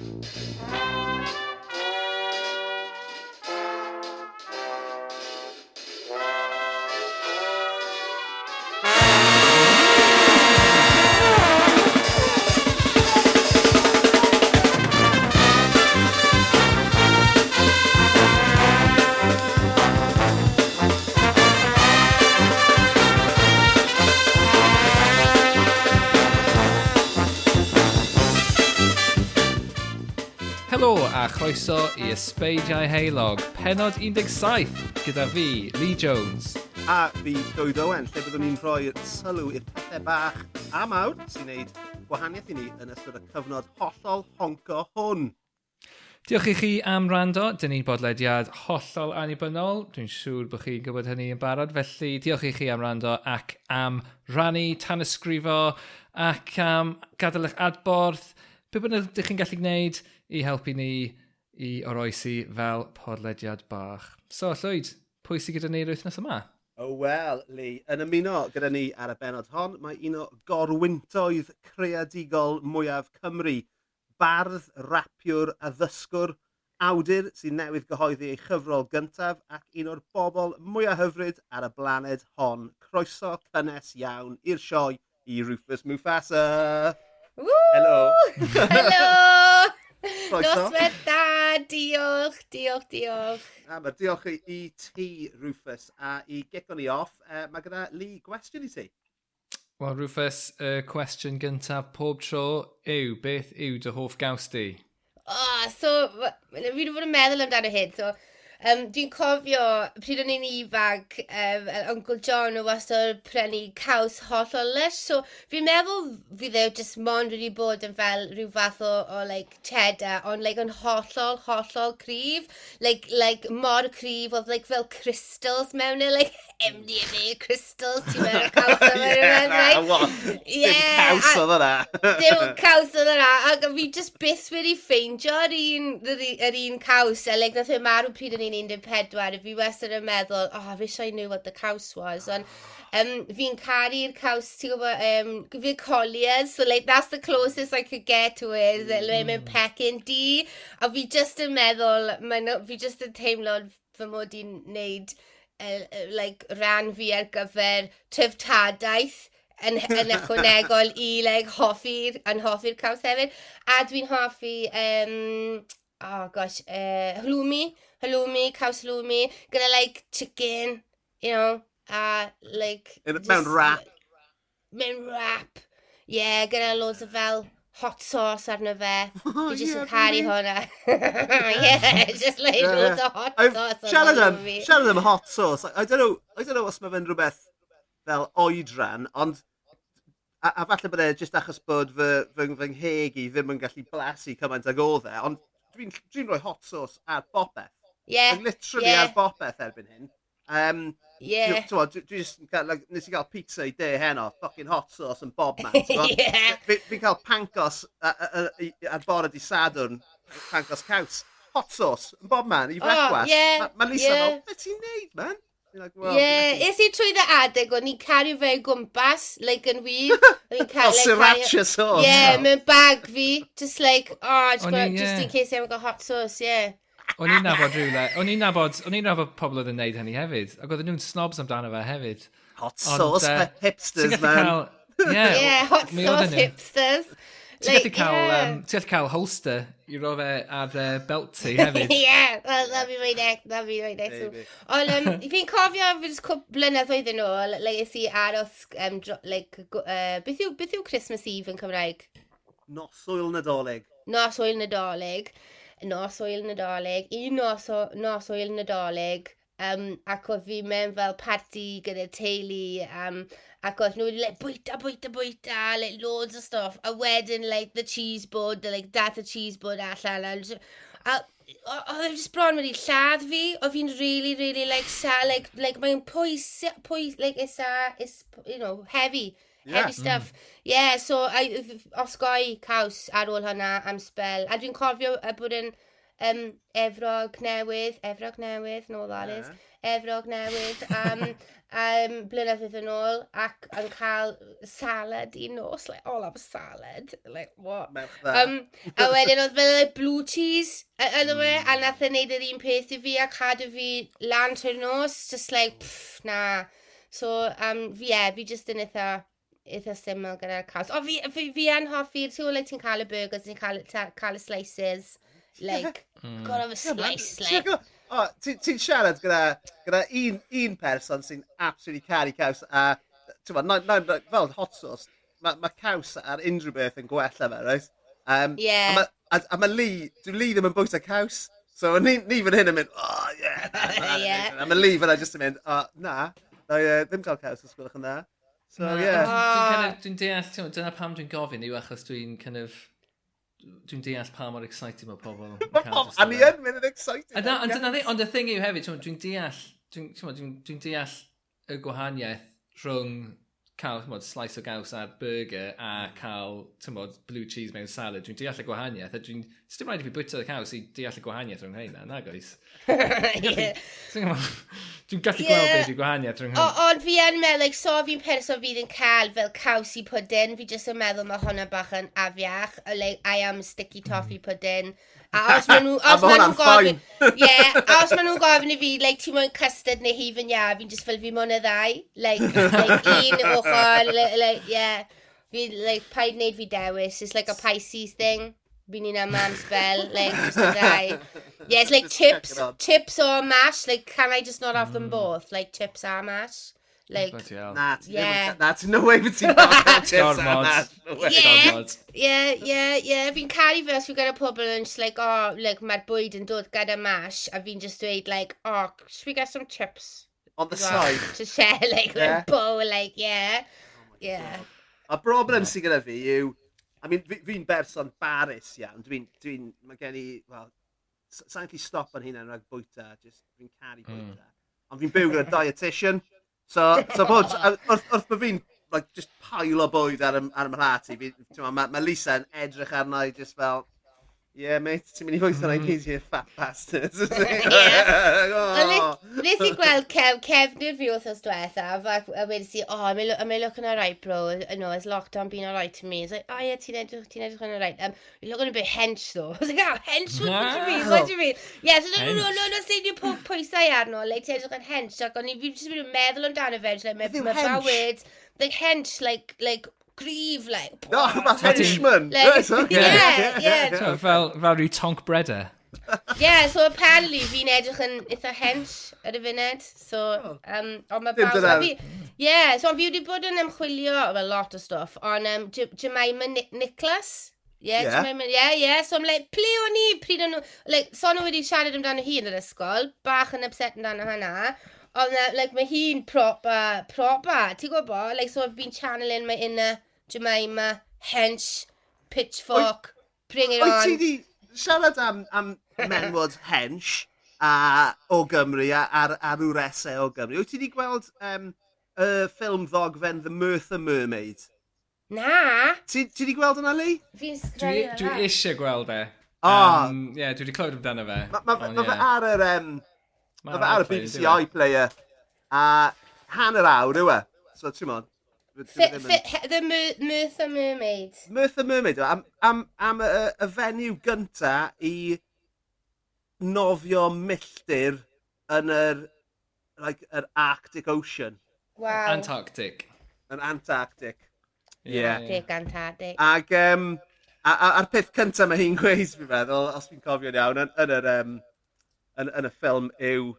Música i Ysbeidiau Heilog, penod 17, gyda fi, Lee Jones. A fi, Dwyd Owen, lle byddwn ni'n rhoi sylw i'r pethau bach a mawr sy'n neud gwahaniaeth i ni yn ystod y cyfnod hollol honco hwn. Diolch i chi am rando. Dyn ni'n bodlediad hollol anibynnol, Dwi'n siŵr bod chi'n gwybod hynny yn barod. Felly, diolch i chi am rando ac am rannu, tan ysgrifo ac am gadael eich adborth. Be bynnag ydych chi'n gallu gwneud i helpu ni i oroesi fel podlediad bach. So, Llwyd, pwy sy'n gyda ni yr wythnos yma? O oh, wel, Lee, yn ymuno gyda ni ar y benod hon, mae un o gorwyntoedd creadigol mwyaf Cymru. Bardd, rapiwr a ddysgwr, awdur sy'n newydd gyhoeddi ei chyfrol gyntaf ac un o'r bobl mwyaf hyfryd ar y blaned hon. Croeso cynnes iawn i'r sioe i Rufus Mufasa. Woo! Hello! Hello! Noswedd da, diolch, diolch, diolch. A mae diolch i, i ti, Rufus, a i gico ni off. E, uh, mae gyda Lee gwestiwn i ti. Wel, Rufus, y uh, cwestiwn gyntaf pob tro yw, beth yw dy hoff gaws di? Oh, so, fi wedi bod yn meddwl amdano hyn, so Um, Dwi'n cofio pryd o'n i'n ifanc, um, Uncle John o wastad prynu caws hollol lys, so fi'n meddwl fi ddew jyst mond wedi bod yn fel rhyw fath o, o like, cheddar, ond like, yn hollol, hollol cryf, like, like, mor cryf, oedd like, fel crystals mewn e, like, MDMA crystals, ti'n meddwl caws o'n meddwl, e, yeah, right? Well, yeah, dim caws oedd yna. dim caws oedd yna, ac fi just byth wedi ffeindio'r un, yr un caws, a like, nath e marw pryd o'n i'n i'n 14, fi wastad yn meddwl, oh, fi sure I knew what the caws was, ond um, fi'n caru'r caws, ti'n gwybod, um, fi'n colliers, so like, that's the closest I could get to it, mm. le mewn pecyn di, a fi just yn meddwl, no, fi just yn teimlo fy mod i'n neud, uh, like, ran fi ar gyfer tryftadaeth, yn, yn ychwanegol i like, hoffi'r hoffi caws hefyd. A dwi'n hoffi um, oh gosh, uh, halloumi, halloumi, caws halloumi, gyda like chicken, you know, a like... Mewn just, rap. Mewn rap. Yeah, gyda loads o fel hot sauce arno fe. Oh, Fi jyst yn caru hwnna. yeah, just like yeah. loads yeah. of hot I've, sauce. Siarad am, siarad am hot sauce, I, I don't know, I don't know os mae fe'n rhywbeth fel oedran, ond a, a falle bod e jyst achos bod fy, fy, fy ngheg i ddim yn gallu blasu cymaint ag o dde, ond dwi'n dwi rhoi hot sauce ar bopeth. Yeah. Like, literally yeah. ar bopeth erbyn hyn. Um, yeah. Dwi, dwi, dwi just, like, nes i gael pizza i de heno, fucking hot sauce yn bob man. yeah. Fi'n cael pancos ar bore di sadwrn, pancos caws. Hot sauce yn bob man i frecwas. Oh, yeah, Mae ma Lisa yeah. fel, beth ti'n neud, man? Like, well, yeah, is i trwy dda adeg, o'n i'n cario fe o gwmpas, like yn wir. Fel oh, sriracha sauce. Yeah, mewn bag fi, just like, oh, just, got, yeah. just in case I haven't got hot sauce, yeah. O'n i'n nabod rhywle, o'n i'n nabod, o'n i'n nabod pobl oedd yn neud hynny hefyd, ac oedden nhw'n snobs amdano fe hefyd. Hot sauce, Ond, uh, hipsters, man. Cael, yeah, yeah, hot sauce, hipsters. Ti'n gallu cael, yeah. um, gallu cael holster i ro fe ar uh, belt ti hefyd. yeah, well, that'll be my next, that'll be my next. Maybe. Ond um, fi'n cofio fy just cwp blynedd oedd yn ôl, leis i aros, um, dro, like, uh, beth, yw, beth yw Christmas Eve yn Cymraeg? Nos oil nadolig. Nos oil nadolig. Nos oil nadolig. Un nos, o, nos oil nadolig Um, ac oedd fi mewn fel parti gyda teulu, um, ac oedd nhw wedi like, bwyta, bwyta, bwyta, like, loads o stuff. A wedyn, like, the cheese board, the, like, dath y cheese board allan. A, a oedd jyst bron wedi lladd fi, oedd fi'n really, really, like, sa, like, like mae'n pwys, pwys, like, isa, is, you know, heavy. Yeah. Heavy mm. stuff. Mm. Yeah, so, I, osgoi caws ar ôl hwnna am spel. A dwi'n cofio bod yn... Uh, um, Efrog Newydd, Efrog Newydd, no that is, Efrog Newydd um, um, blynyddoedd yn ôl ac yn cael salad i nos, like, all have a salad, like, what? Merch dda. Um, a wedyn oedd fel like, blue cheese yn mm. a nath e yn neud yr un peth i fi a cadw fi lan trwy'r nos, just like, pff, na. So, um, fi yeah, fi just yn eitha eitha syml gyda'r caws. O, fi, fi, fi yn hoffi, ti'n gwybod le ti'n cael y burgers, ti'n cael, cael y slices. Like, mm. gotta have a slice. Like. O, oh, ti'n ti siarad gyda, gyda un, un person sy'n absolutely caru caws a, ti'n ma, na, na, fel hot sauce, mae ma caws ar unrhyw beth yn gwella fe, right? Um, yeah. A mae ma Lee, dwi'n Lee ddim yn bwyta caws. So ni, ni fan hyn yn mynd, oh yeah. yeah. A mae Lee fan just yn mynd, oh na, no, uh, ddim cael caws os gwelwch yn dda. So, na, yeah. Dwi'n deall, dyna pam dwi'n gofyn yw achos dwi'n kind of dwi'n deall pa mor excited mae pobl. a ni yn mynd yn excited. A dyna ddi, ond y thing yw hefyd, dwi'n deall, dwi'n dwi, dwi deall y gwahaniaeth rhwng cael chmod, slice o gaws ar burger a hmm. cael tymod, blue cheese mewn salad, dwi'n deall y gwahaniaeth. Dwi'n ddim rhaid i fi bwyta y caws i deall y gwahaniaeth rhwng hynna, nag oes? Dwi'n gallu gweld beth yw gwahaniaeth rhwng hynna. Ond fi yn meddwl, like, so fi'n person fydd yn cael fel caws i pudding. fi jyst yn meddwl mae hwnna bach yn afiach. Like, I am sticky toffee mm. pudding. A os maen nhw... Os maen nhw'n gofyn... Ie, a os maen nhw'n gofyn i fi, like, ti moyn custard neu hif yn ia, fi'n just fel fi moyn y ddau. Like, like un ochr, like, yeah. Fi, like, paid wneud fi dewis. It's like a Pisces thing. Fi'n un am am spell, like, just a ddau. Yeah, it's like chips, chips or mash. Like, can I just not have them both? Like, chips or mash. Like, that, yeah. that's no way bod ti'n gormod. Yeah, yeah, yeah. yeah. Fi'n caru fe os fi gyda pobl yn just like, oh, like, mae'r bwyd yn dod gyda mash, a fi'n just dweud, like, oh, should we get some chips? On the side. To share, like, yeah. bowl, like, yeah. Oh yeah. A broblem sy'n gyda fi yw, I mean, fi'n berson baris iawn. Dwi'n, dwi'n, mae gen i, well, sa'n gallu stop yn hynna'n rhag bwyta, just fi'n caru bwyta. Ond fi'n byw gyda dietitian. So, so bod, wrth, wrth bod fi'n like, just pile o bwyd ar, ym, ar ym mhlati, fi, ma, ma, ma Lisa yn edrych arna i just fel, yeah mate, ti'n mynd i fwyta mm. na'i geisio fat bastard. Oh. Nes i gweld cef, cefnir fi wrthos diwetha, a wedi si, oh, am I looking alright bro, no, it's lockdown being alright to me. It's like, oh yeah, ti'n edrych, ti'n edrych yn alright. Um, you're looking a bit hench though. I was like, oh, hench, what, what do you mean, what do you mean? Yeah, so no, no, no, no, no, say ni'n pob pwysau arno, like, ti'n edrych yn hench, ac o'n i fi jyst yn meddwl amdano fe, like, mae bawyd, like, hench, like, like, grif, like... No, mae henchman. Like, okay. yeah, yeah. So, fel, fel rhyw tonk breder. yeah, so apparently fi'n edrych yn eitha hench ar y funed. So, um, ond mae bawb... Ddim. Yeah, so fi wedi bod yn ymchwilio a lot o stuff. ond um, Jemima Nicholas, Yeah, yeah. yeah, yeah. So I'm like, ple o'n i pryd o'n nhw... Like, son nhw wedi siarad amdano hi yn yr ysgol, bach yn upset amdano hynna. Ond, like, mae hi'n proper, proper, ti'n gwybod? Like, so I've been channeling my inner Jemima, Hench, Pitchfork, oed, Bring It oed On. Wyt ti di siarad am, am menwod Hench a, o Gymru a, ar, ar wresau o Gymru. Wyt ti di gweld um, y ffilm ddogfen The Mirtha Mermaid? Na! Ti, ti di gweld yna, Lee? Fi'n sgreu Dwi, dwi eisiau gweld e. O! Oh. Um, yeah, dwi wedi clywed amdano fe. Mae ma, ma, ma, ma ar yr... Um, ma fe ar y BBC iPlayer. E? A hanner awr yw e. So, ti'n modd. The Mirtha Mermaid. Mirtha Mermaid, am, am, am y, y fenyw gynta i nofio milltir yn yr, like, yr Arctic Ocean. Wow. Antarctic. Yn Antarctic. Yeah. Antarctic. Antarctic. Ac um, a, a, a'r peth cyntaf mae hi'n gweud, fi'n meddwl, os fi'n cofio'n iawn, yn, yn, yr, um, yn, yn y ffilm yw,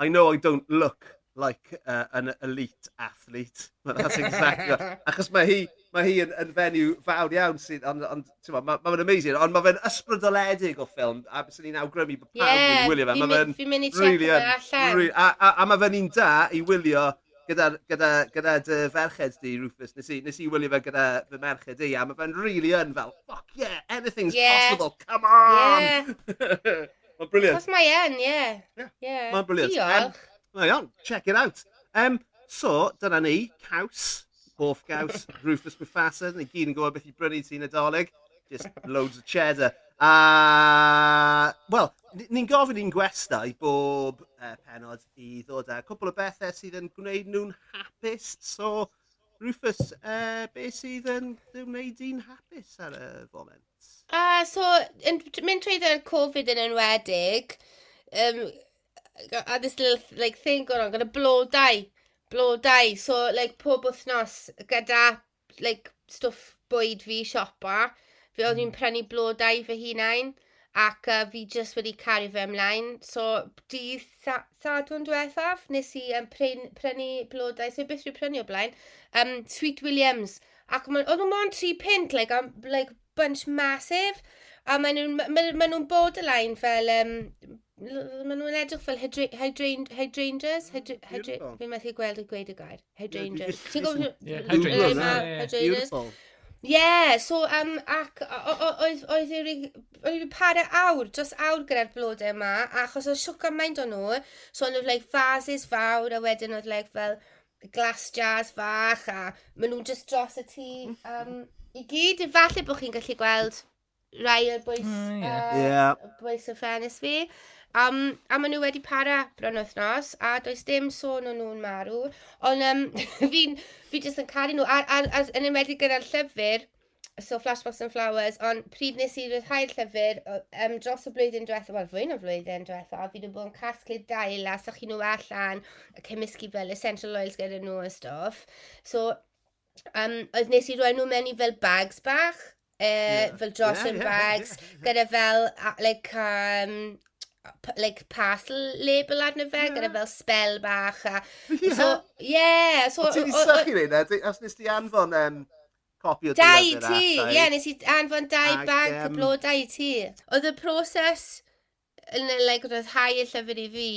I know I don't look like uh, an elite athlete. Well, that's exactly right. Achos mae hi, mae hi yn, yn fenyw fawr iawn sydd, ond, on, mae'n ma, ma amazing, ond mae fe'n ysbrydoledig o ffilm, a bys ni'n awgrymu bod pawb yeah, wylio fe. fi'n Mae fe'n really yn. A, a, a mae fe'n un da i wylio gyda, gyda, gyda dy ferched di, Rufus. Nes i, nes i wylio fe gyda fy merched i, a mae fe'n really yn fel, fuck yeah, anything's yeah. possible, come on! Yeah. Mae'n briliant. Cos mae yn, ie. Yeah. Yeah. Mae'n briliant. Diolch. Mae on, check it out. Um, so, dyna ni, caws, hoff gaws, Rufus Mufasa, ni gyd yn gwybod beth i brynu ti'n adolyg. Just loads of cheddar. A, uh, wel, ni'n gofyn i'n gwestai bob uh, penod i ddod â cwbl o bethau sydd yn gwneud nhw'n hapus. So, Rufus, uh, beth sydd yn gwneud i'n hapus ar y foment? Uh, so, yn, mynd trwy dda'r Covid yn enwedig, um, a this little like thing going on, gyda blodau, blodau. So, like, pob wythnos gyda, like, stwff bwyd fi siopa, fi oedd fi'n mm. prynu blodau fy hunain, ac uh, fi just wedi cario fe ymlaen. So, dydd sadwn diwethaf, nes i um, prynu, prynu blodau, so beth rwy'n prynu o blaen, um, Sweet Williams. Ac oedd nhw'n mon tri pint, like, um, like bunch massive, a maen nhw'n ma, ma, ma borderline fel um, maen nhw'n edrych fel hydrangeas. Fi'n methu gweld y gweud y gair. Hydrangeas. Ti'n gwybod? Ie, so, um, ac oedd yw'r pare awr, dros awr gyda'r blodau yma, achos oedd siwc amaint o'n nhw, so oedd like, fases fawr, a wedyn oedd like, fel glass jars fach, a maen nhw'n just dros y tŷ. Um, I gyd, falle bod chi'n gallu gweld rai o'r bwys, mm, yeah. uh, yeah. bwys y ffenis fi. Um, a maen nhw wedi para bron wythnos, a does dim sôn o'n nhw'n marw. Ond um, fi'n fi jyst yn caru nhw, a, a, a yn ymwedig gyda'r llyfr, so Flashbacks and Flowers, ond pryd nes i ryddhau'r llyfr um, dros y blwyddyn diwetha, wel fwy na flwyddyn diwetha, fi nhw bod yn casglu dail a sach chi nhw allan, a cymysgu fel essential oils gyda nhw a stuff. So, um, oedd nes i roi nhw mewn i fel bags bach, e, uh, yeah. fel dros yeah, yeah, bags, yeah, yeah, yeah. gyda fel, like, um, like parcel label arno fe, yeah. gyda fel spell bach a... Yeah. So, yeah. So, o ti wedi sychu ni na? Os nes di anfon um, copi o dau ti, ie, nes i anfon dau bank um... blodau i ti. Oedd y proses yn y like, rhyddhau y llyfr i fi,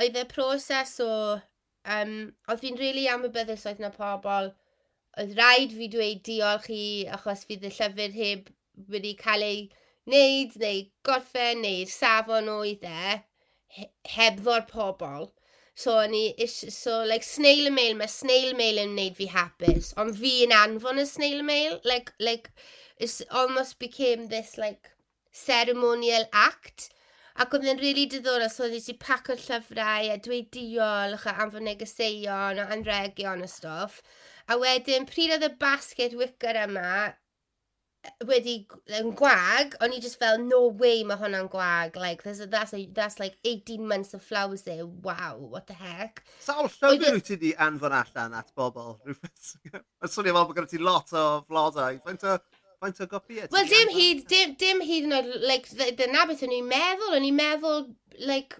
oedd y proses o... Um, oedd fi'n rili really amybyddus oedd na pobl, oedd rhaid fi dweud diolch i achos fydd y llyfr heb wedi cael ei wneud neu gorffen neu'r safon oedd e heb ddo'r pobl. So, ni, is- so like, snail mail, mae snail mail yn wneud fi hapus. Ond fi yn anfon y snail mail. Like, like, it's almost became this, like, ceremonial act. Ac oedd e'n rili really diddorol, so oedd wedi paco'r llyfrau a dweud diolch a anfon negeseuon a anregion a stuff. A wedyn, pryd oedd y basket wicker yma, wedi yn gwag, o'n i just fel, no way mae hwnna'n gwag. Like, there's a, that's, a, that's like 18 months of flowers there. Wow, what the heck? Sawl llyfr wyt ti di anfon allan at bobl? Mae'n swnio fel bod gyda ti lot o flodau. Faint o, faint o gopi Wel, dim hyd, dim, dim hyd yn oed, like, dyna beth o'n i'n meddwl. O'n i'n meddwl, like,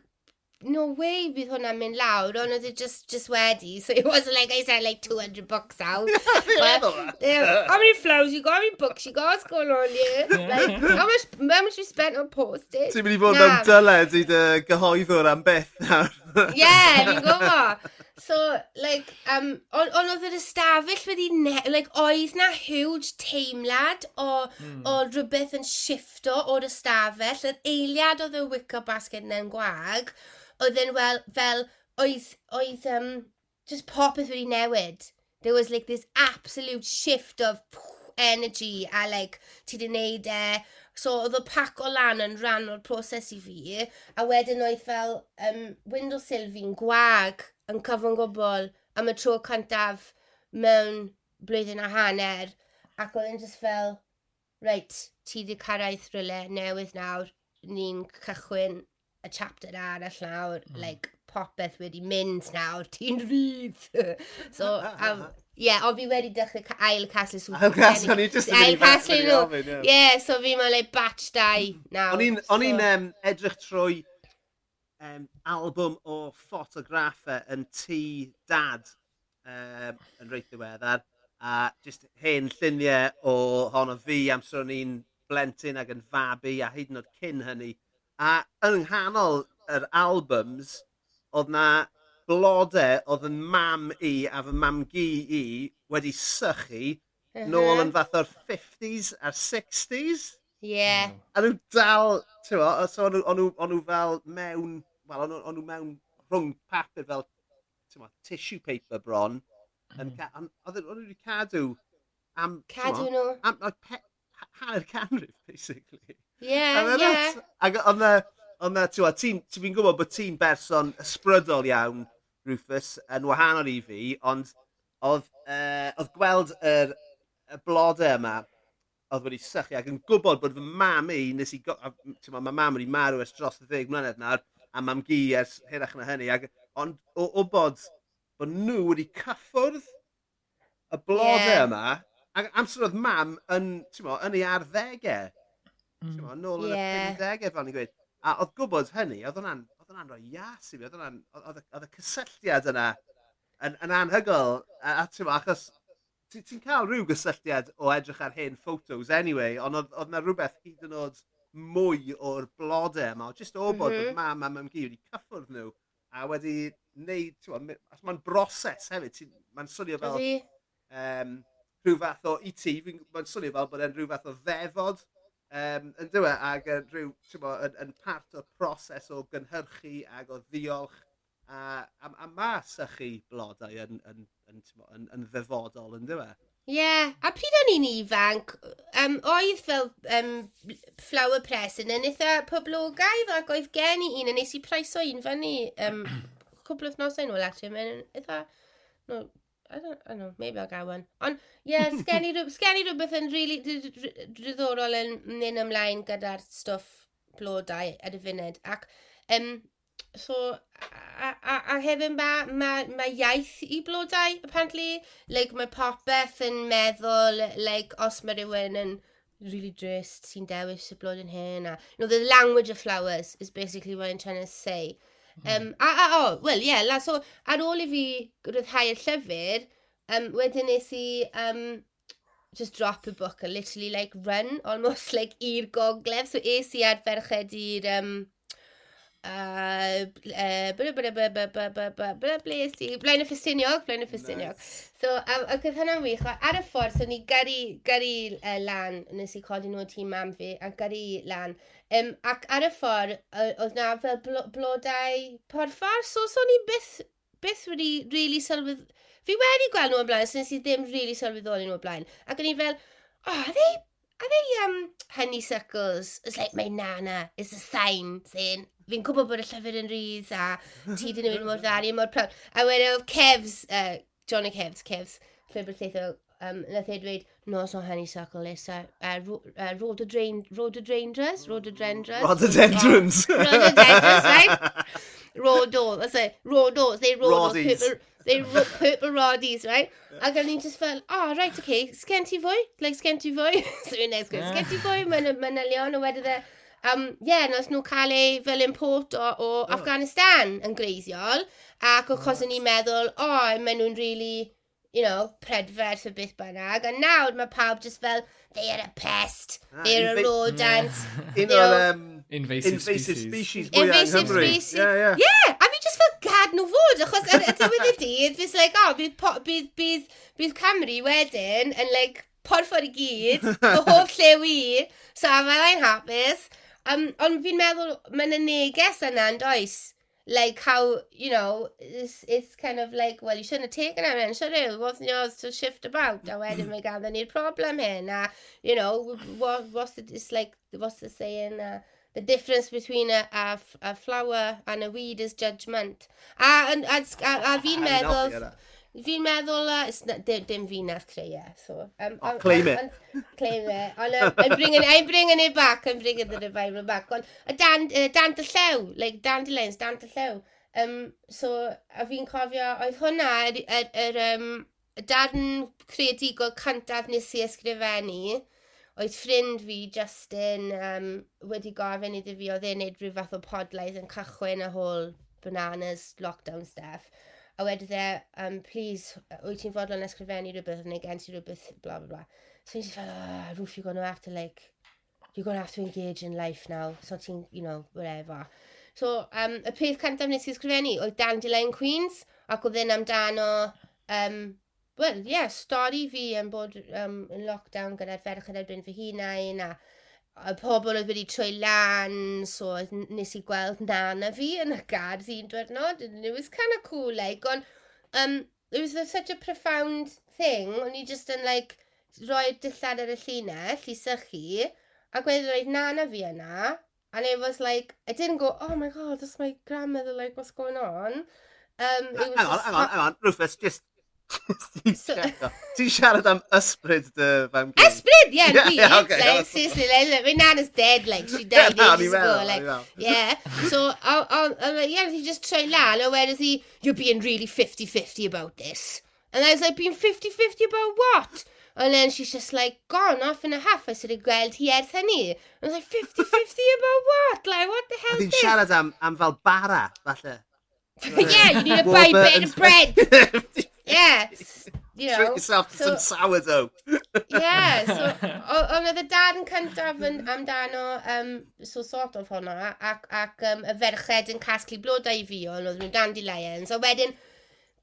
no way bydd hwnna'n mynd lawr, ond oedd e just, just wedi, so it wasn't like I said like 200 bucks out. but, um, how many flowers you got, how many books you got, what's going on here? like, how much, how much you spent on postage? Ti'n mynd i fod mewn dyled i dy gyhoeddwr am beth nawr. Yeah, fi'n gwybod. So, like, um, ond on oedd yr ystafell wedi, ne like, oedd na huge teimlad o, mm. o rhywbeth yn shifto o'r ystafell, yr eiliad oedd y wicker basket yn gwag, oedd yn wel, fel, oedd, oedd, um, just popeth wedi newid. There was like this absolute shift of energy a like, ti di wneud e. So oedd y pac o lan yn rhan o'r proses i fi, a wedyn oedd fel um, windowsill fi'n gwag yn cyfan gwbl am y tro cyntaf mewn blwyddyn a hanner, ac oedd yn just fel, reit, ti di cyrraedd rhywle newydd nawr, ni'n cychwyn y chapter arall nawr, mm. like, popeth wedi mynd nawr, ti'n rydd. so, um, Ie, yeah, ond fi wedi dechrau ca ail caslu swp. Ail caslu, o'n i jyst yn ail caslu nhw. Ie, so fi mae'n le batch 2 nawr. O'n i'n so... um, edrych trwy um, album o ffotograffau yn tŷ dad um, yn reit ddiweddar. A just hen lluniau o hon o fi amser o'n i'n blentyn ac yn fabi a hyd yn oed cyn hynny. A yng nghanol yr albums, oedd 'na blodau oedd 'yn mam i a fy mam gi i wedi sychu... ...nôl yn fath o'r 50s a'r 60s. Ie. A nhw dal ti'n yy so o'n nhw o'n nw o'n nw fel mewn wel o'n nhw o'n nw mewn rhwng papur fel ti'n t'mo' tissue paper bron yn mm. ca- on' oedden o'n nw wedi cadw am Cadw t'mo', nhw. am like pe- hanner canrif basically. Ie, ie. Ac oedd 'na Ond na, ti'n ti, ti fi'n gwybod bod ti'n berson ysbrydol iawn, Rufus, yn wahanol i fi, ond oedd, uh, oedd gweld yr, y blodau yma oedd wedi sychu ac yn gwybod bod fy mam i, nes i, mae mam wedi marw ers dros y ddeg mlynedd nawr, a mam gi ers hirach na hynny, ac, ond o wybod bod nhw wedi cyffwrdd y blodau yeah. yma, ac amser oedd mam yn, ti'n mo, yn ei arddegau, mm. ti'n mo, nôl yn yeah. y 50au, fel ni'n gweud. A oedd gwybod hynny, oedd hwnna'n oedd hwnna'n rhoi ias i fi, oedd hwnna'n, oedd y cysylltiad yna yn, yn anhygol. A, a ti'n achos ti'n cael rhyw gysylltiad o edrych ar hen ffotos anyway, ond oedd yna rhywbeth hyd yn oed mwy o'r blodau yma, jyst o bod mm -hmm. mam a mam gi wedi cyffwrdd nhw a wedi wneud, ti'n bod, mae'n broses hefyd, mae'n swnio fel um, rhyw fath o i ti, mae'n swnio fel bod e'n rhyw fath o ddefod um, yn dywe, ac yn rhyw, bo, yn, yn part o'r proses o gynhyrchu ac o ddiolch. A, a, a mae sychu blodau yn, yn, yn, bo, yn, yn ddefodol, yn dywe? Ie, yeah. a pryd o'n i'n ifanc, um, oedd fel um, flower press yn yn eitha poblogaidd ac oedd gen i un a nes i proeso un fyny um, cwbl o thnosau nôl actually, mae'n eitha no, I don't, I don't know, maybe I'll get one. Ond, ie, yeah, sgen i rhywbeth yn really ddiddorol yn mynd ymlaen gyda'r stwff blodau ar y funud. Ac, um, so, a, a, a hefyd mae ma, ma iaith i blodau, apparently. Like, mae popeth yn meddwl, like, os mae rhywun yn really drist sy'n dewis y blod yn hyn. A, you know, the language of flowers is basically what I'm trying to say. Um, a, a, o, oh, wel, ie, yeah, la, so, ar ôl i fi ryddhau'r llyfr, um, wedyn nes i um, just drop y book a literally, like, run, almost, like, i'r gogledd. So, es i ar ferched i'r um, a bles i, blaen y ffestiniog, blaen y ffestiniog. So, a ac oedd hynna'n wych, ar y ffordd, so ni gyrru, gyrru uh, lan, nes i codi nhw tîm mam fi, a gyrru lan. Um, ac ar y ffordd, oedd na fel bl blodau porffor, so, so ni byth, byth wedi really sylwedd... Fi wedi gweld nhw o blaen, so nes i ddim really sylweddoli nhw o blaen. Ac o'n i fel, oh, are they are they um honeysuckles? It's like my nana it's a sign saying fi'n gwybod bod y llyfr yn rhys a ti di newid mor dda, ni mor proud. A wedyn oedd Kevs, uh, John and Kevs, Kevs, llwybr lleithol, um, nath ei dweud, no, it's not honeysuckle, it's uh, uh, uh, rhododendrons, rhododendrons, rhododendrons. Rhododendrons. Rhododendrons, right? Rhodo, that's it, rhodos, they rhodos, purple, they ro purple roddies, right? Ac o'n i'n just fel, oh, right, okay, sgen ti fwy? Like, sgen ti fwy? so, next go, sgen ti fwy, mae'n manylion, o wedyn e, um, yeah, nath nhw cael ei fel import o, o oh. Afghanistan yn greiddiol. ac o cos o'n i'n meddwl, o, oh, maen nhw'n really, you know, predferth o beth bynnag, a nawr mae pawb just fel, they are a pest, ah, they are a rodent. Yeah. Un o'r um, invasive, invasive species, species Invasive species. Yeah, yeah. yeah, a fi just fel gad nhw fod, achos ar y diwedd y dydd, fi'n like, oh, bydd, bydd, bydd, bydd Camry wedyn yn like, porffor i gyd, fy hoff lle wi, so am I hapus. Um, ond fi'n meddwl, mae'n y neges yna yn does? Like how, you know, it's, it's kind of like, well, you shouldn't have taken it, man, should it? wasn't yours to shift about. A wedyn mae gan ni'r problem hyn. A, you know, what, what's the, it's like, what's the saying? Uh, the difference between a, a, a flower and a weed is judgment. A, a, a, a, a fi'n meddwl... Fi'n meddwl, uh, it's not, dim, dim fi'n Cleia, so... Um, oh, claim it. claim it. Ond um, I'm, bringing, I'm bringing it back, I'm bringing the revival back. Ond dan, uh, dan dy llew, like dandelions, dan dy llew. Um, so, a fi'n cofio, oedd hwnna, yr, yr, yr er, um, darn creadigol cyntaf nes i ysgrifennu, oedd ffrind fi, Justin, um, wedi gofyn iddi fi oedd e'n neud rhyw fath o podlaidd yn cychwyn y hôl bananas, lockdown stuff a wedi dde, um, please, wyt ti'n fodlon ysgrifennu rhywbeth neu gen ti rhywbeth, bla bla bla. So i'n fel, oh, Roof, you're gonna have to like, you're to have to engage in life now, so ti'n, you know, whatever. So, um, y peth cyntaf nes i ysgrifennu oedd Dandelion Queens, ac oedd yn amdano, um, well, yeah, stori fi yn bod um, yn lockdown gyda'r ferch yn erbyn fy hunain, a y pobl oedd wedi trwy lan, so nes i gweld nana fi yn y gardd un diwrnod, and it was kind of cool, like, ond, um, it was such a profound thing, o'n i just yn, like, roi dillad ar y llinell i sychu, ac wedyn roedd nana fi yna, and it was like, I didn't go, oh my god, that's my grandmother, like, what's going on? Um, it was hang on, hang on, hang on, Rufus, just, Ti'n siarad am ysbryd dy fam gyn? Ysbryd, yeah, yeah, we yeah, okay, like, seriously, like, my nan is dead, like, she died yeah, ages ago, like, yeah. So, I, I, I'm like, yeah, he just troi lan, a is he, you're being really 50-50 about this. And I was like, being 50-50 about what? And then she's just like, gone off in a half, I said, gweld hi ers hynny. I was like, 50-50 about what? Like, what the hell is this? Oedd siarad am, am fel bara, falle. yeah, you need to buy a bit of bread yes. You know, Treat yourself to so, some sourdough. yeah, so Ond oedd y dad yn cyntaf yn amdano, um, so sort of hwnna, ac, ac um, y ferched yn casglu blodau i fi, ond oedd nhw'n dandelions, a wedyn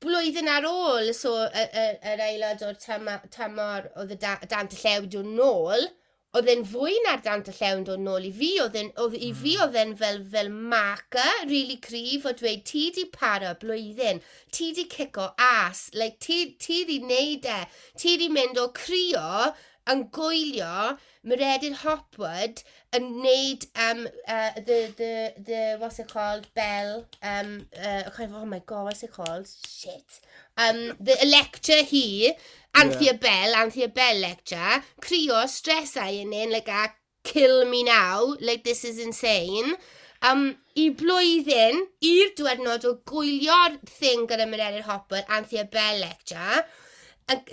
blwyddyn ar ôl, so yr aelod o'r tymor oedd y dant y llew yn nôl, oedd e'n fwy na'r dan dy llewn dod nôl i fi, oedd e'n, oedd, i fi hmm. oedd e'n fel, fel marca, really cryf, o dweud, ti di para blwyddyn, ti di cico as, like, ti, ti di neud e, ti di mynd o crio yn gwylio Meredith Hopwood yn neud um, uh, the, the, the, what's it called, Bell, um, uh, oh my god, what's it called, shit, um, the lecture hi, Anthea yeah. Bell, Anthea Bell lecture, crio, stresau yn un, like a kill me now, like this is insane. Um, I blwyddyn, i'r diwrnod o gwylio'r thing gyda Mireille Hopper, Anthea Bell lecture,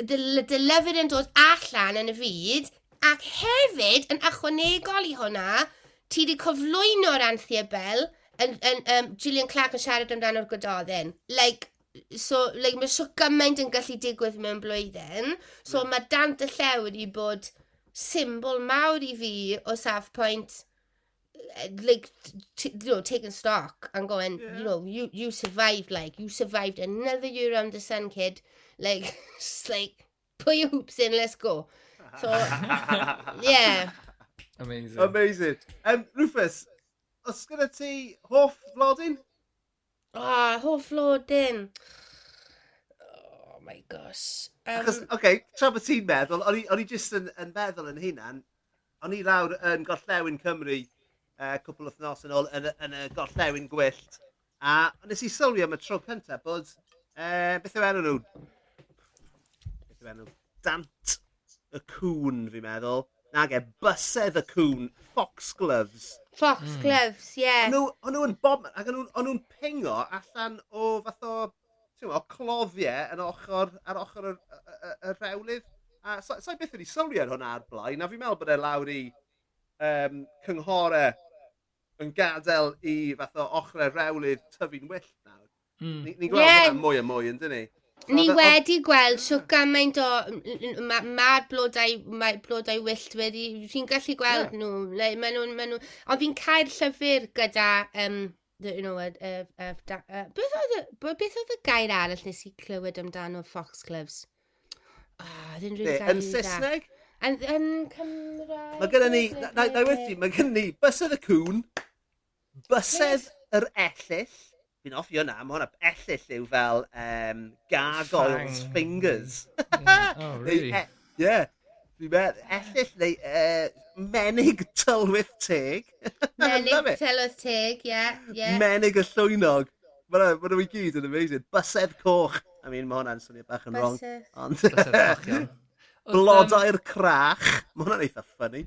dylefyd yn dod allan yn y fyd, ac hefyd yn ychwanegol i hwnna, ti wedi cyflwyno'r Anthea Bell, yn, yn, um, Gillian Clark yn siarad amdano'r gododdin. Like, so, like, mae sio gymaint yn gallu digwydd mewn blwyddyn. So, mm. mae Dant y Llew wedi bod symbol mawr i fi o safpwynt eh, like you know taking stock and going yeah. you know you you survived like you survived another year around the sun kid like just like put your hoops in let's go so yeah amazing amazing um Rufus os gyda ti hoff flodyn Oh, hoff lodyn. Oh my gosh. Um, Achos, oce, okay, tra bod ti'n meddwl, o'n i jyst yn, yn meddwl yn hunan, o'n i lawr yn Gorllewin Cymru uh, cwpl o thnos yn ôl yn, yn y Gorllewin Gwyllt. A nes i sylwi am y tro cyntaf bod, uh, beth yw enw nhw? Beth yw enw? Dant y cwn, fi'n meddwl. Nag e, bysedd y cwn, foxgloves. Fox mm. gloves, ie. Yeah. O'n nhw'n bob... Ac o'n nhw'n pingo allan o fath o, ti'n o cloddiau yn ochr, ar ochr y, y, y rewlydd. A sa'i sa so beth wedi sylwi ar hwnna ar blaen, a fi'n meddwl bod e lawr i um, cynghorau yn gadael i fath o ochr y rewlydd tyfu'n wyllt nawr. Mm. Ni'n ni gweld yeah. hwnna mwy a mwy, yn dyn ni? Ni wedi gweld sio gymaint o... Mae ma blodau, ma blodau wyllt wedi... Fi'n gallu gweld yeah. nhw. Like, ma nhw, ma nhw ond fi'n cael llyfr gyda... Um, the, you know, uh, uh, uh, uh, beth, oedd y, beth oedd y gair arall nes i clywed amdano foxgloves? Oh, ah, ddim rhywun gair Yn Saesneg? Yn Cymraeg? Mae gennym ni, na i wedi, mae gyda ni bysedd y cwn, bysedd yr ellill, fi'n offi hwnna, mae hwnna ellill yw fel um, gargoyles Fang. fingers. yeah. Oh, really? Ie. Fi'n meddwl, ellill neu uh, menig tylwyth teg. menig tylwyth teg, ie. Yeah, yeah. Menig y llwynog. Mae nhw i gyd yn amazing. Bysedd coch. I mean, mae hwnna'n swnio bach yn wrong. Ond... Blodau'r crach. Mae hwnna'n eitha ffynnu.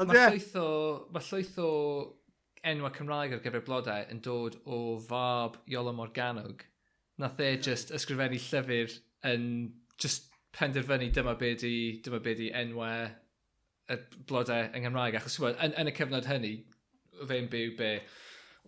Ond ie. Mae llwyth o... Mae llwyth o enwau Cymraeg ar gyfer blodau yn dod o fab Iolo Morganog. Nath e just ysgrifennu llyfr yn just penderfynu dyma be di, dyma be di enwau y blodau yng Nghymraeg. Achos wad, yn, yn y cyfnod hynny, fe'n byw be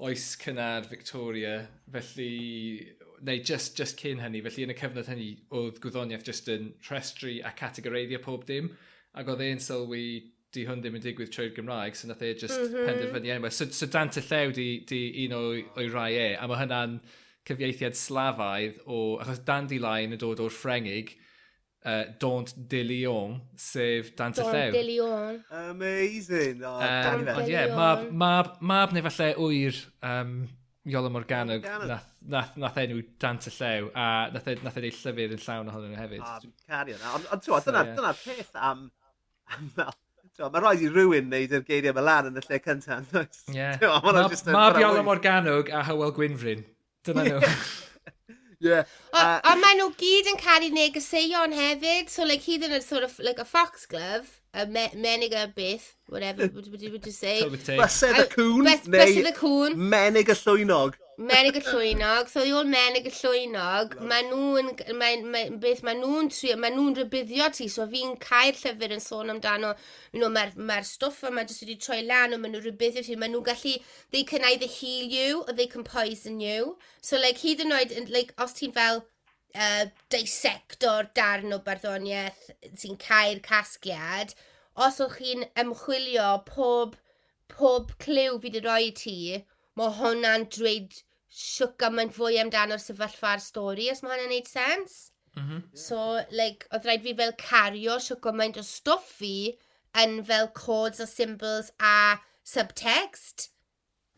oes cynnar Victoria, felly, neu just, just cyn hynny, felly yn y cyfnod hynny oedd gwyddoniaeth just yn rhestru a categoreiddio pob dim, ac oedd e'n sylwi di hwn ddim yn digwydd trwy'r Gymraeg, so nath e just mm -hmm. penderfynu enwau. So, so Dant y Llew di, di un o'i, oi rai e, a mae hynna'n cyfieithiad slafaidd o, achos Dandy Lion yn dod o'r Ffrengig, uh, Daunt de Leon, sef Dant y Llew. Daunt de Leon. Amazing. Oh, um, ond ie, yeah, mab, mab, mab neu falle wyr um, Iola Morganog nath, nath, nath enw Dant y Llew, a nath, e, nath ei llyfr yn llawn ohonyn nhw hefyd. Ah, cario na. Ond on, dyna'r so, yeah. dyna peth am, am fel mae rhaid i rhywun wneud yr geiriau Milan yn y lle cyntaf. Yeah. Mae Biala Morganwg a Hywel Gwynfrin. Dyna nhw. Yeah. O, uh, ond maen nhw gyd yn cael ei negeseuon hefyd, so like hyd yn y sort of like a foxglove, a me menig a beth, whatever, what would you say? Bysedd y cwn, neu Menig y llwynog. Menig y Llwynog, so i ôl Menig y Llwynog, mae nhw'n, mae, mae, beth mae nhw'n trio, mae nhw'n rybuddio ti, so fi'n cael llyfr yn sôn amdano, you know, mae'r ma stwff yma jyst wedi troi lan, o maen nhw'n rybuddio ti, maen nhw'n gallu, they can either heal you, or they can poison you. So, like, hyd yn oed, like, os ti'n fel, uh, dissector darn o barddoniaeth sy'n cael casgliad, os o'ch chi'n ymchwilio pob, pob clyw fydd y roi ti, mae hwnna'n dweud siwc gymaint fwy amdano'r sefyllfa'r stori, os mae hwnna'n neud sens. Mm -hmm. So, like, oedd rhaid fi fel cario siwc gymaint o stwff fi yn fel codes a symbols a subtext.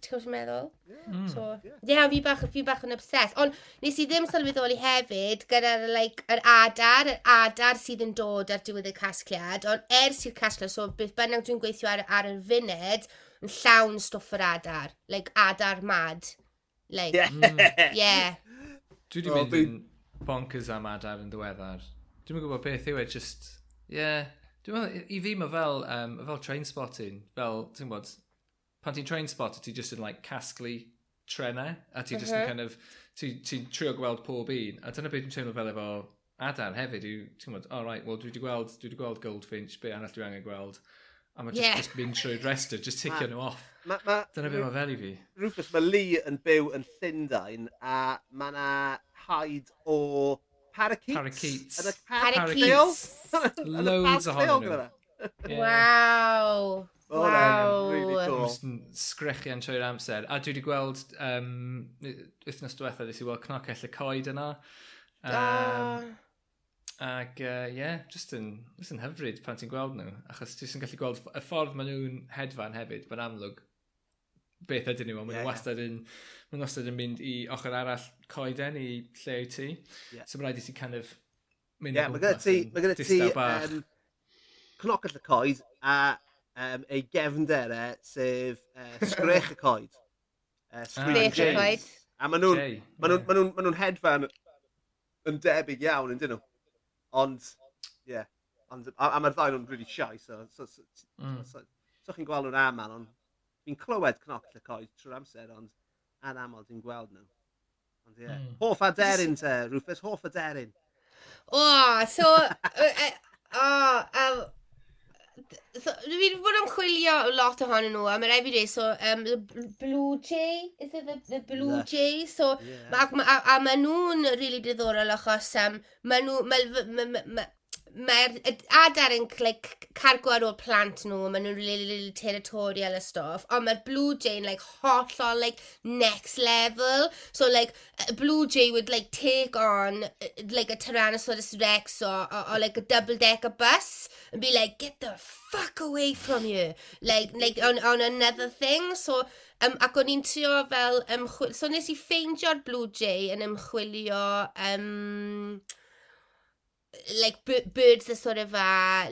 Ti'n gwybod beth meddwl? Mm. So, ie, yeah, fi bach, fi bach yn obses. Ond nes i ddim sylweddoli hefyd gyda'r like, yr adar, yr adar sydd yn dod ar diwedd y casgliad, ond ers i'r casgliad, so beth bynnag dwi'n gweithio ar, ar y funed, yn llawn stwff yr adar, like adar mad. Like, yeah. Mm. yeah. Dwi wedi well, mynd yn bonkers am adar yn ddiweddar. Dwi'n gwybod beth yw e, just, yeah. Dwi'n meddwl, i fi mae fel, um, fel train spotting, fel, ti'n gwybod, pan ti'n train spot, ti just yn like casglu trenau, a ti just uh -huh. yn mm-hmm. kind of, ti'n ti trio gweld pob un. A dyna beth dwi'n teimlo fel efo adar hefyd, yw, ti'n gwybod, oh, right, well, dwi wedi gweld, dwi wedi gweld Goldfinch, be arall dwi angen gweld. A mae just, yeah. just mynd trwy'r rest just ticio nhw off. Ma, ma, Dyna beth mae fel i fi. Rufus, mae Lee yn byw yn Llundain a mae yna haid o parakeets. Parakeets. Yn y parakeets. Loads ohonyn nhw. Yeah. Waw. Oh, wow. Really cool. Sgrechian trwy'r amser. A dwi wedi gweld, um, wythnos diwetha, dwi wedi weld cnocell y coed yna. Um, ah. Ac ie, uh, yeah, just yn, just yn hyfryd pan ti'n gweld nhw. Achos ti'n gallu gweld y ffordd maen nhw'n hedfan hefyd, mae'n amlwg beth ydyn nhw, ond maen nhw yeah, wastad yn, maen nhw wastad yn mynd i ochr arall coeden i lle i ti. Yeah. So mae'n rhaid i ti kind of mynd yeah, o gwmpas. Mae gyda ti um, cnocell y coed a um, ei gefnderau sef uh, sgrech y coed. Uh, sgrech y coed. A maen nhw'n yeah. ma nhw, ma nhw, ma nhw hedfan yn debyg iawn, yn dyn nhw. Ond, ie. Yeah. Ond, a, a mae'r ddau nhw'n really shy, so, so, so, mm. so, so, so, so chi'n gweld nhw'n amal, ond Fi'n clywed cnoc coed trwy'r amser, ond anaml dwi'n gweld nhw. Ond ie. Yeah. Mm. Hoff aderyn te, Rufus, hoff aderyn. O, oh, so... uh, oh, um, so, fi wedi bod yn chwilio lot ohonyn nhw, a mae'n rhaid fi dweud, so, um, the Blue Jay, is it the, the Blue yeah. Jay? So, yeah. ma, a, a, a maen nhw'n rili really diddorol achos um, maen nhw, ma, ma, ma, ma, mae'r adar yn like, cargo ar ôl plant nhw, maen nhw'n really, really territorial a stuff, ond mae'r Blue Jay yn like, hollol like, next level. So like, Blue Jay would like take on like a Tyrannosaurus Rex or, or, or like a double decker bus and be like, get the fuck away from you. Like, like on, on another thing. So, um, ac o'n i'n trio fel, um, so nes i ffeindio'r Blue Jay yn ymchwilio, um, like birds are sort of uh, a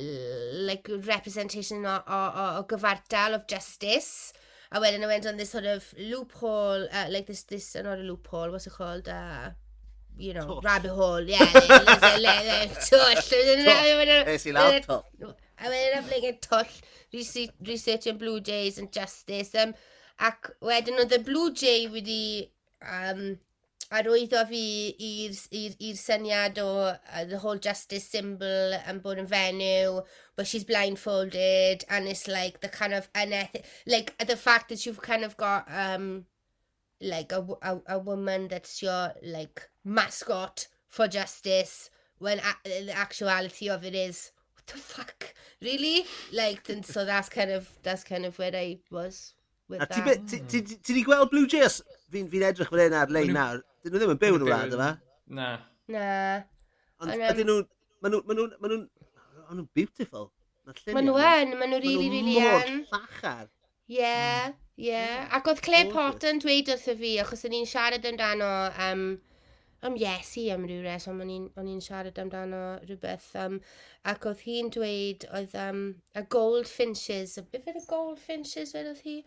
like representation o, o, o, o gyfartal of justice. A wedyn I went on this sort of loophole uh, like this this uh, not a loophole what's it called? Uh, you know Tush. rabbit hole. Yeah tush tush I went up like a tush research, researching blue jays and justice um ac wedyn oedd y blue jay wedi um, A rwyddo fi i'r syniad o uh, the whole justice symbol yn bod yn fenyw, but she's blindfolded, and it's like the kind of unethic... Like, the fact that you've kind of got, um, like, a, a, a woman that's your, like, mascot for justice, when a- the actuality of it is, what the fuck, really? Like, and so that's kind of, that's kind of where I was with a that. Ti wedi gweld Blue Jays fi'n fi edrych fan hyn ar-lein nawr, dyn nhw ddim yn byw yn y wlad yma. Na. Na. Ond ydyn nhw, maen nhw, maen nhw, maen nhw'n maen nhw beautiful. Maen nhw yn, maen nhw rili, rili yn. Maen nhw llachar. Ie, hmm. ie. Hmm. Ac oedd Claire Potter yn dweud wrtho fi, achos o'n i'n siarad amdano, um, am Iesu am rhyw res, ond o'n i'n siarad amdano rhywbeth. Um, ac oedd hi'n dweud, oedd um, y goldfinches, beth oedd y goldfinches, wedodd hi?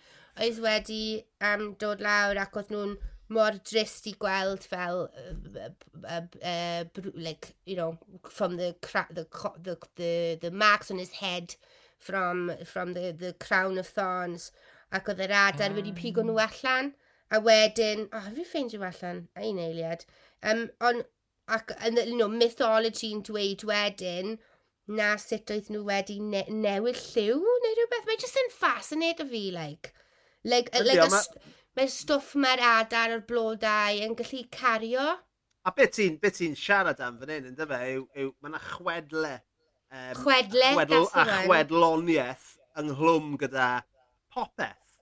oedd wedi um, dod lawr ac oedd nhw'n mor drist i gweld fel uh, uh, uh, like you know from the the the the, the marks on his head from from the the crown of thorns ac oedd yr adar mm. wedi ah. pigo nhw allan a wedyn oh fi ffeindio allan? A un eiliad um, on, ac yn you know, mythology yn dweud wedyn na sut oedd nhw wedi ne newid lliw neu rhywbeth mae jyst yn ffasinaid fi like. Like, uh, Ydy, like mae ma stwff mae'r adar o'r blodau yn gallu cario. A beth ti'n be ti siarad am fan hyn, ynddo fe, yw, yw mae yna chwedle. Um, chwedle, chwedl, that's the A one. chwedloniaeth ynghlwm gyda popeth.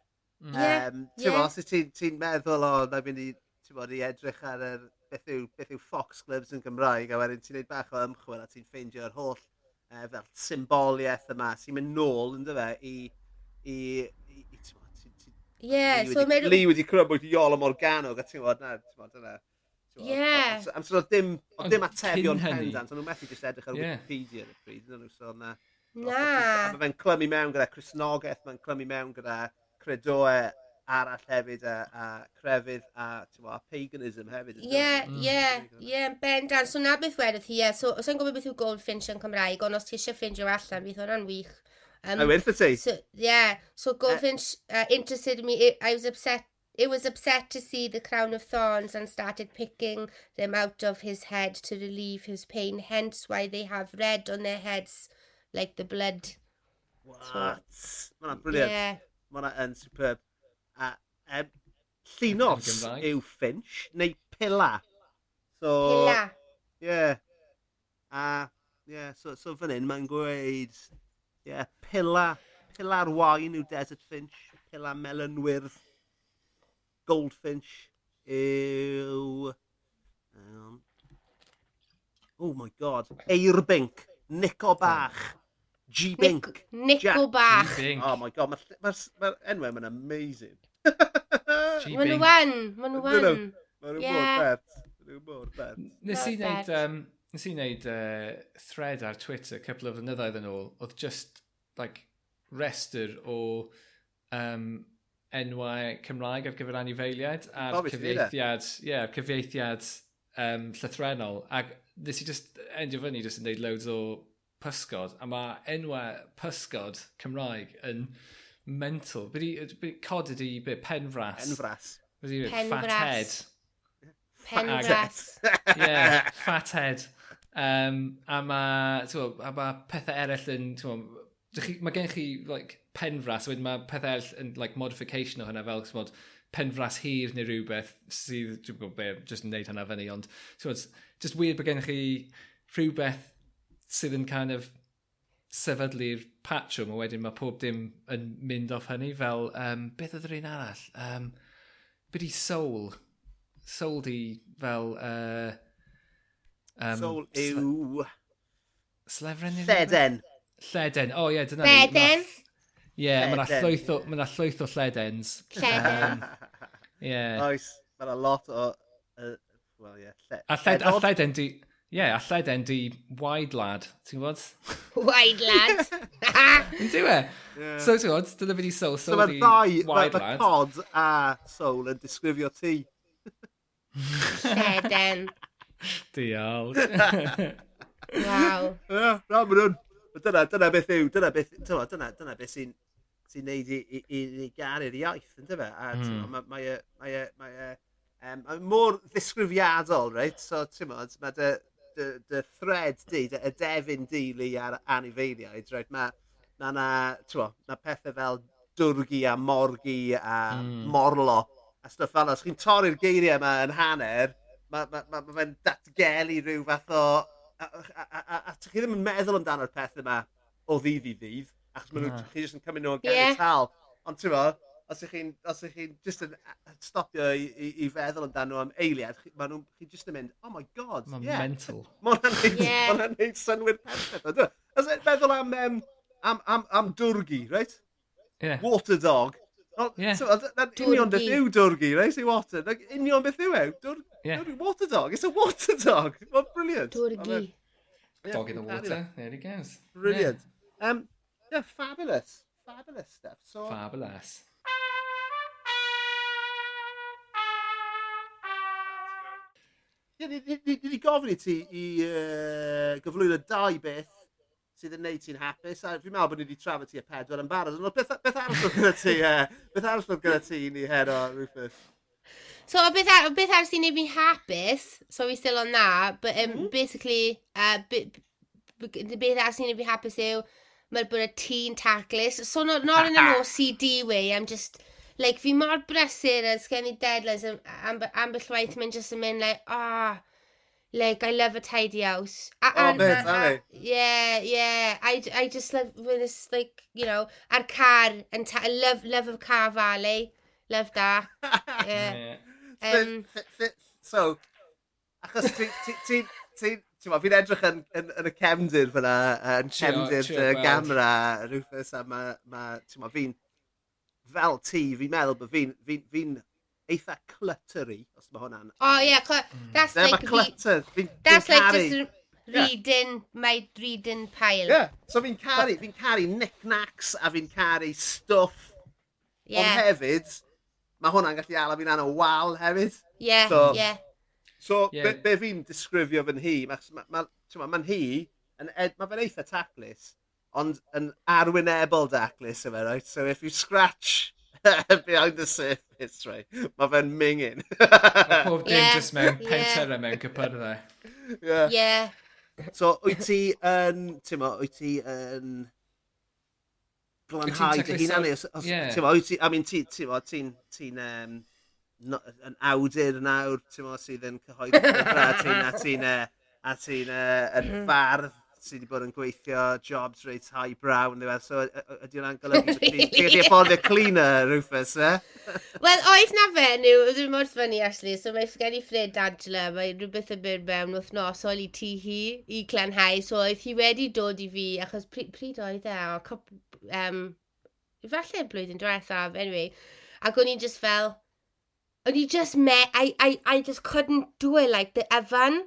Mm. Yeah, um, ti'n yeah. os ti'n ti meddwl o, na mynd i, ti'n bod, i edrych ar yr, beth yw, beth yw Fox Clubs yn Gymraeg, a wedyn ti'n neud bach o ymchwil a ti'n ffeindio'r holl uh, fel symboliaeth yma sy'n mynd nôl, ynddo fe, i, i Ie, so mae... Lee wedi crybwyll Iolo Morgano, a ti'n gwybod, na, ti'n gwybod, dyna. Ie. Am sôn, dim, o dim atebion pendant, ond nhw'n methu jyst edrych ar Wikipedia yn y pryd, yn nhw, so na. Na. Mae fe'n clymu mewn gyda Cresnogaeth, mae'n clymu mewn gyda credoe arall hefyd, a, a crefydd, a, a paganism hefyd. E? Ie, ie, ie, bendant. So na beth wedodd hi, ie. So, os gwybod beth yw Goldfinch yn Cymraeg, ond os ti eisiau ffindio allan, bydd hwnna'n wych. Um, A wrth y ti? So, yeah, so Goldfinch uh, interested me. It, I was upset. It was upset to see the crown of thorns and started picking them out of his head to relieve his pain. Hence why they have red on their heads, like the blood. What? Mae hwnna'n briliant. Yeah. Mae hwnna yn superb. A um, llunos Yn yw Finch, neu Pilla. So, Pilla. Yeah. A, yeah, so, so fan hyn mae'n gweud, yeah, pila, pila'r wain yw Desert Finch, pila melynwyrdd, Goldfinch yw... Um, oh my god, Eirbink, Nico oh. Bach, G-Bink. Nico Bach. Oh my god, mae'r ma, ma, ma enwau ma'n amazing. Mae nhw yn, mae nhw yn. Mae nhw mor bet. Nes i wneud nes i wneud uh, thread ar Twitter cwpl o flynyddoedd yn ôl, oedd just like, restr o um, enwau Cymraeg ar gyfer anifeiliaid a'r oh, cyfieithiad, yeah, cyfieithiad um, llythrenol. Ac nes i just endio fyny just yn neud loads o pysgod, a mae enwau pysgod Cymraeg yn mental. Byddi, byddi cod ydi byd penfras. Penfras. Byddi byd fathead. Penfras. Penfras. yeah, fathead. Um, a mae, ma pethau eraill yn, twa, mae gen chi like, penfras, wedyn mae pethau eraill yn like, modification o hynna fel, twa, penfras hir neu rhywbeth sydd, dwi'n gwybod be, jyst yn neud hynna fyny, ond twa, just weird bod gen chi rhywbeth sydd yn kind of sefydlu'r patrwm a wedyn mae pob dim yn mynd off hynny fel um, beth oedd yr un arall? Um, byd i soul? Soul di fel uh, Um, Soul yw... Slefren yw... Lleden. Lleden, o oh, ie, yeah, dyna ni. Lleden. Ie, yeah, mae yna llwyth o lledens. Lleden. Ie. Oes, mae yna lot o... Uh, well, ie. Yeah. A, lled, a lleden di... E? Ie, yeah, a lleden di wide lad, ti'n gwybod? Wide lad? Yn dwi e? So ti'n gwybod, dyna fi di soul, soul so, di ddau, wide lad. Mae cod a soul yn disgrifio ti. Lleden. Diolch. Waw. Ie, na, maen nhw'n. Dyna, dyna beth yw, dyna beth, dyna, dyna, dyna beth sy'n sy'n neud i, i, i, i garu'r iaith, yn dyfa. A mm. mae e- mae, e- ma, ma, e, ma, um, mor ddisgrifiadol, reit? So, ti'n modd, mae dy, dy, dy thread di, dy, y defyn di li ar anifeiliaid, reit? Mae na, na, tywa, na pethau fel dwrgi a morgi a mm. morlo a stwff fel yna. Os chi'n torri'r geiriau yma yn hanner, mae ma, ma, ma fe'n datgelu rhyw fath o... A, a, a, a, a chi ddim yn meddwl amdano'r peth yma o ddydd i ddydd, achos maen nhw, no. chi jyst yn cymryd nhw yn yeah. tal. Ond ti'n fawr, os ych chi'n chi, chi just yn stopio i, i, i feddwl amdano am eiliad, chi, maen nhw, chi jyst yn mynd, oh my god, Mae'n yeah. mental. Mae hwnna'n neud, yeah. ma neud synwyr perffaith. Os e, meddwl am, um, am, am, am dwrgi, right? Yeah. Water dog. Yeah. That union beth yw dwrgi, right? Say water. Like, union beth yw e? Dwr, water dog. It's a water dog. Well, brilliant. Dwrgi. Yeah, dog in the water. There he goes. Brilliant. Um, yeah, fabulous. Fabulous stuff. So, fabulous. Ie, ni, ni, ni, ni gofyn i ti i uh, gyflwyno dau beth sydd yn neud ti'n hapus. A fi'n meddwl bod ni wedi trafod ti y pedwar yn barod. Ond beth, beth arall oedd gyda ti, uh, beth arall oedd gyda ti ni hero, Rufus? So, beth, ar, beth arall sy'n neud fi'n hapus, so we still on that, but um, mm -hmm. basically, uh, bit, beth arall sy'n neud fi'n hapus yw, mae'r bod y tî'n taclus. So, not, not in an OCD way, I'm just, like, fi mor brysur a sgen i deadlines am, am, ambell waith, mae'n just yn mynd, like, ah, Like, I love a tidy house. A, oh, and, mate, a, and, Yeah, yeah. I, I just love when it's like, you know, a'r car, and I love, love of car valley. Love that. yeah. yeah. Um, so, achos ti, ti, ti, ti, ti, ti'n, fi'n edrych yn, yn, yn, y cefndir fyna, yn cefndir y gamera, Rufus, a ma, ma, ti'n fi'n, fel ti, fi'n meddwl bod fi'n, fi'n, fi'n eitha cluttery, os mae hwnna'n... Oh, yeah, mm. that's mm. like... Mae clutter, fi'n That's like caru. just reading, yeah. my reading pile. Yeah, so fi'n caru, fi'n caru knick-knacks a fi'n caru stuff. Yeah. Ond hefyd, mae hwnna'n gallu ala fi'n anna wal hefyd. Yeah, so, yeah. So, yeah. be, be fi'n disgrifio fy'n hi, mae'n ma, ma, ma ma hi, mae fe'n eitha taclus, ond yn arwynebol daclus yma, right? So if you scratch behind the surface, right? Mae fe'n mingin. Mae pob dim yeah, just mewn penterau yeah. mewn cypyrddau. Yeah. yeah. So, wyt ti yn, ti'n mo, wyt ti yn glanhau dy hunan ni? Yeah. Ti'n mo, wyt ti, I mean, ti'n, ti'n mo, ti'n, ti'n, um, yn awdur nawr, ti'n mo, sydd yn cyhoeddi a ti'n, e, a ti'n, a ti'n, yn mm-hmm. fardd sydd wedi bod yn gweithio jobs reit high yn ddiwedd. so ydy hwnna'n golygu bod ti'n gallu afforddio cleaner Rufus, e? Wel, oedd na fenyw, dwi'n mor fyny, actually, so mae gen i ffred Angela, mae rhywbeth yn byr mewn wythnosol i ti hi, i clenhau, so oedd hi wedi dod i fi, achos pryd oedd e, o, cop, um, falle blwyddyn diwethaf, anyway, ac o'n i'n just fel, o'n i just met, I, I, I just couldn't do it, like, the Evan,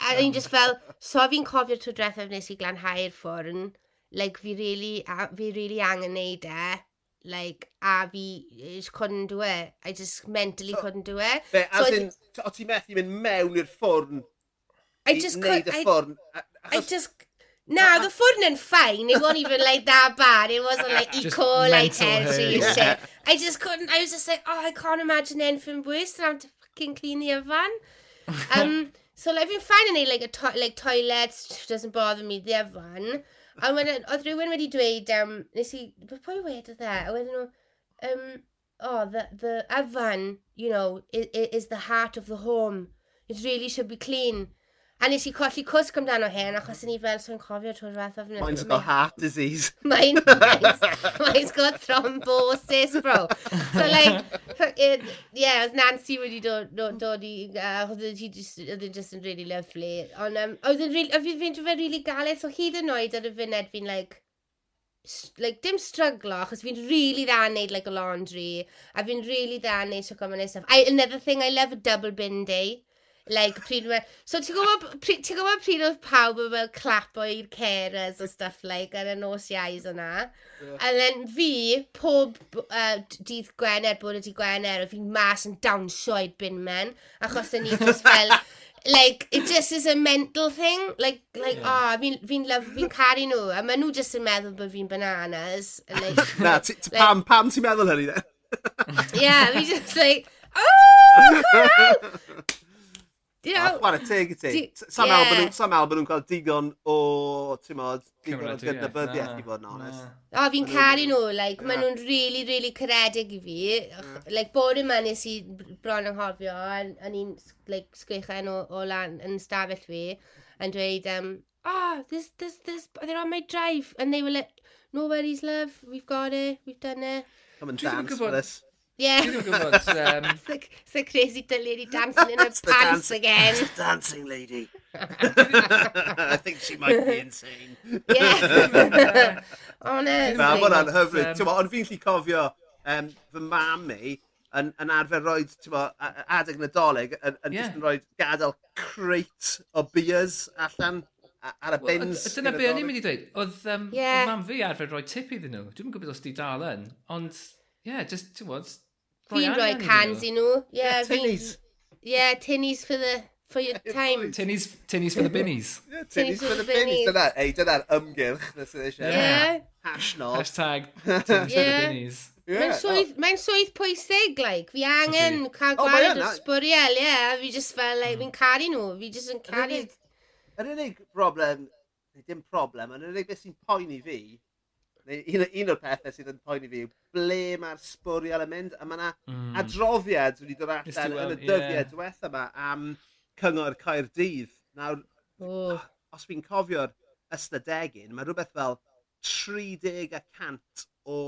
A o'n i'n just fel, so fi'n cofio'r tro diwethaf nes i glanhau'r ffwrn, like fi really, a, fi really angen neud e, like, a fi just couldn't do it. I just mentally so, couldn't do it. Be, so as in, o ti methu mynd mewn i'r ffwrn? I just could, I, ffwrn, I just, Nah, the ffwrn and fine. It wasn't even like that bad. It wasn't like eco, like territory shit. I just couldn't. I was just like, oh, I can't imagine anything worse than having to fucking clean the oven. Um, So like fi'n ffain yn ei like, to like toilets, doesn't bother me, the one. A wedyn, oedd rhywun wedi dweud, um, nes i, pwy wedodd e? A wedyn nhw, um, oh, the, the oven, you know, is, is the heart of the home. It really should be clean. A nes i colli cwsg amdano hyn, achos o'n i fel, so'n cofio trwy'r fath o'n... Mine's got heart disease. Mine, mine's, mine's got thrombosis, bro. So, like, it, yeah, oedd Nancy wedi dod, dod, dod i... Uh, oedd e- hi just, e just yn really lovely. Ond, um, oedd hi'n really... Oedd hi'n fe really galed, so hyd yn oed ar e y funed fi'n, like, like, dim struglo achos fi'n really dda yn neud like, a laundry, a fi'n really dda yn wneud siwgr mynd stuff. I, another thing, I love a double bin day. Like, pryd mae... So ti'n gwybod, pryd, ti gwybod pryd oedd pawb yn fel clap i'r carers a stuff like ar y nos iais yna. Yeah. And then fi, pob uh, dydd Gwener, bod ydi gwener, o fi'n mas yn dawnsio i'r bin men. Achos yn ni just fel... like, it just is a mental thing. Like, like, yeah. oh, fi'n fi love, fi'n caru nhw. A maen nhw just yn meddwl bod fi'n bananas. Like, Na, ti, ti, like, pam, pam ti'n meddwl hynny, ne? yeah, fi just like, oh, cool! You know, Chwarae teg i ti. Sam Albon nhw'n cael digon o, ti'n modd, digon o gydnabyddiaeth i fod yn honest. O, fi'n caru nhw, like, yeah. maen nhw'n really, really caredig i fi. Yeah. Like, bod yma nes i bron yn hofio, a ni'n like, sgrichen o, o lan yn stafell fi, yn dweud, um, oh, this, this, this, they're on my drive. And they were like, no worries, love, we've got it, we've done it. Come and dance with us. Yeah. Dwi'n gwybod. Um... so, the crazy lady dancing in her the pants dance, again. It's the dancing lady. I think she might be insane. Yeah. Honestly. Na, mae'n hyfryd. Um... Ond fi'n lli cofio um, fy mam mi yn, yn arfer roi adeg nadolig yn, yn yeah. yn rhoi gadael crate o beers allan ar y bins. Well, dyna be o'n i'n mynd i dweud. Oedd um, yeah. mam fi arfer rhoi tip iddyn nhw. Dwi'n gwybod os di dal yn, ond... Yeah, just, ti'n gwybod, Fi'n rhoi cans i nhw. Yeah, yeah tinnies. Yeah, tinnies for the... For your time. tinnies, tinnies for the binnies. yeah, tinnies, tinnies for, for the binnies. Dyna, ei, dyna'r ymgyrch. na sydd eisiau. Yeah. Hashnod. Hashtag tinnies for the binnies. Yeah, mae'n swydd, oh. mae'n swydd pwysig, like, fi angen cael oh, gwared o sbwriel, ie, yeah, fi just fel, like, fi'n mm. caru nhw, fi just yn caru... Yr unig broblem, dim problem, yr unig beth sy'n poeni fi, neu un, un o'r pethau sydd yn poeni fi yw ble mae'r sbwriel yn mynd, a mae yna mm. adroddiad wedi dod allan yn y dyddiau yeah. diwethaf yma am cyngor Caerdydd. Nawr, oh. os fi'n cofio'r ystadegyn, mae rhywbeth fel 30% o,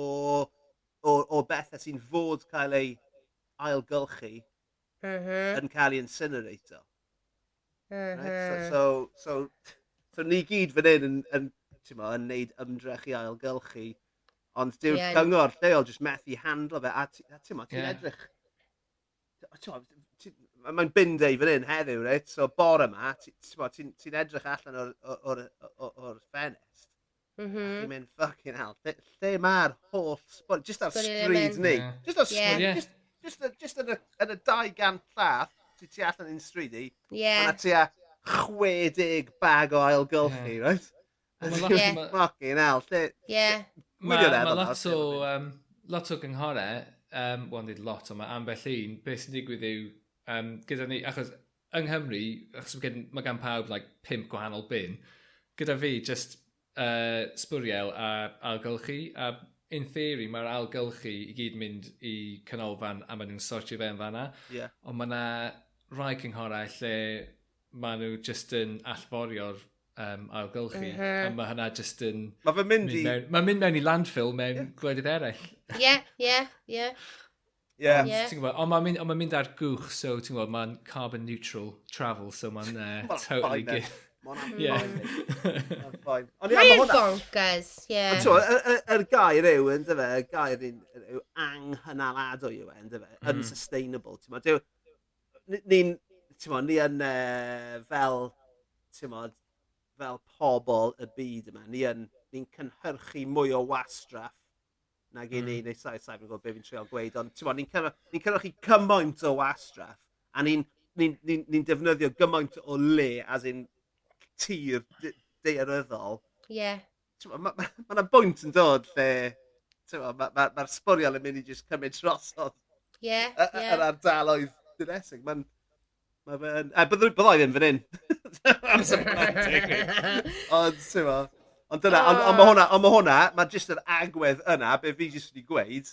o, o bethau sy'n fod cael ei ailgylchu uh -huh. yn cael ei incinerator. Uh -huh. right? so, uh-huh. so, so, so, ni gyd fan hyn yn, yn mo, yn neud ymdrech i ailgylchu. Ond dyw'r yeah. cyngor lleol jyst methu handlo fe. A ti'n ma, ti'n yeah. edrych... Mae'n bindau fan hyn heddiw, reit? So, bore yma, ti'n ti edrych allan o'r, or, or, or ffenest. Mm -hmm. Ti'n mynd, fucking hell, lle, lle mae'r holl sbwyd? Just ar stryd ni. Yeah. Just ar stryd, yeah. just, just, just yn, y, yn y 200 llath, ti ti allan i'n stryd i. Yeah. Ond ti a 60 bag o ailgylchu, yeah. right? Fucking hell. Ie. Mae lot o, um, lot o gynghorau, um, wel, nid lot, ond mae ambell un, beth sy'n digwydd yw, um, gyda ni, achos yng Nghymru, achos mae gen, ma gan pawb like, pimp gwahanol bin, gyda fi, just uh, sbwriel a algylchu, a in theory, mae'r algylchu i gyd mynd i canolfan a maen nhw'n sortio fe yn fanna. Yeah. Ond mae yna rai cynghorau lle maen nhw just yn allforio'r um, ailgylchu. Uh -huh. A mae hynna jyst yn... Mae fe'n mynd, mynd i... Mewn, mae'n mynd mewn i landfill mewn yeah. gwledydd eraill. Ie, ie, ie. Ie. Ond mae'n mynd, on ma mynd ar gwch, so ti'n gwybod, mae'n carbon neutral travel, so mae'n uh, ma totally good. Mae'n yeah. fine. Mae'n bonkers, ie. Yr gair yw, ynddo fe, y gair yw anghynaladwy yw, e, yn fe, mm. unsustainable. Ni'n, ti'n ni yn uh, fel, ti'n fel pobl y byd yma. Ni yn, ni'n cynhyrchu mwy o wastraff nag i mm. ni, hmm. neu sa'i sa'i fi'n gwybod beth fi'n trio gweud, ond ti'n ni'n ni cynhyrchu cymaint o wastraff, a ni'n ni, ni, ni defnyddio gymaint o le, as in tir deiryddol. Ie. Yeah. Mae yna ma, ma, ma bwynt yn dod lle mae'r ma, ma, ma sbwriel yn mynd i just cymryd drosodd. Ie, yeah, ie. Yeah. Yr ardaloedd dynesig. Mae'n Mae fe yn... E, byddai bydda ddim fan hyn. Ond, ti'n ma. Ond dyna, ond on, mae ah. hwnna, ond mae hwnna, mae jyst yr agwedd yna, be fi jyst wedi gweud,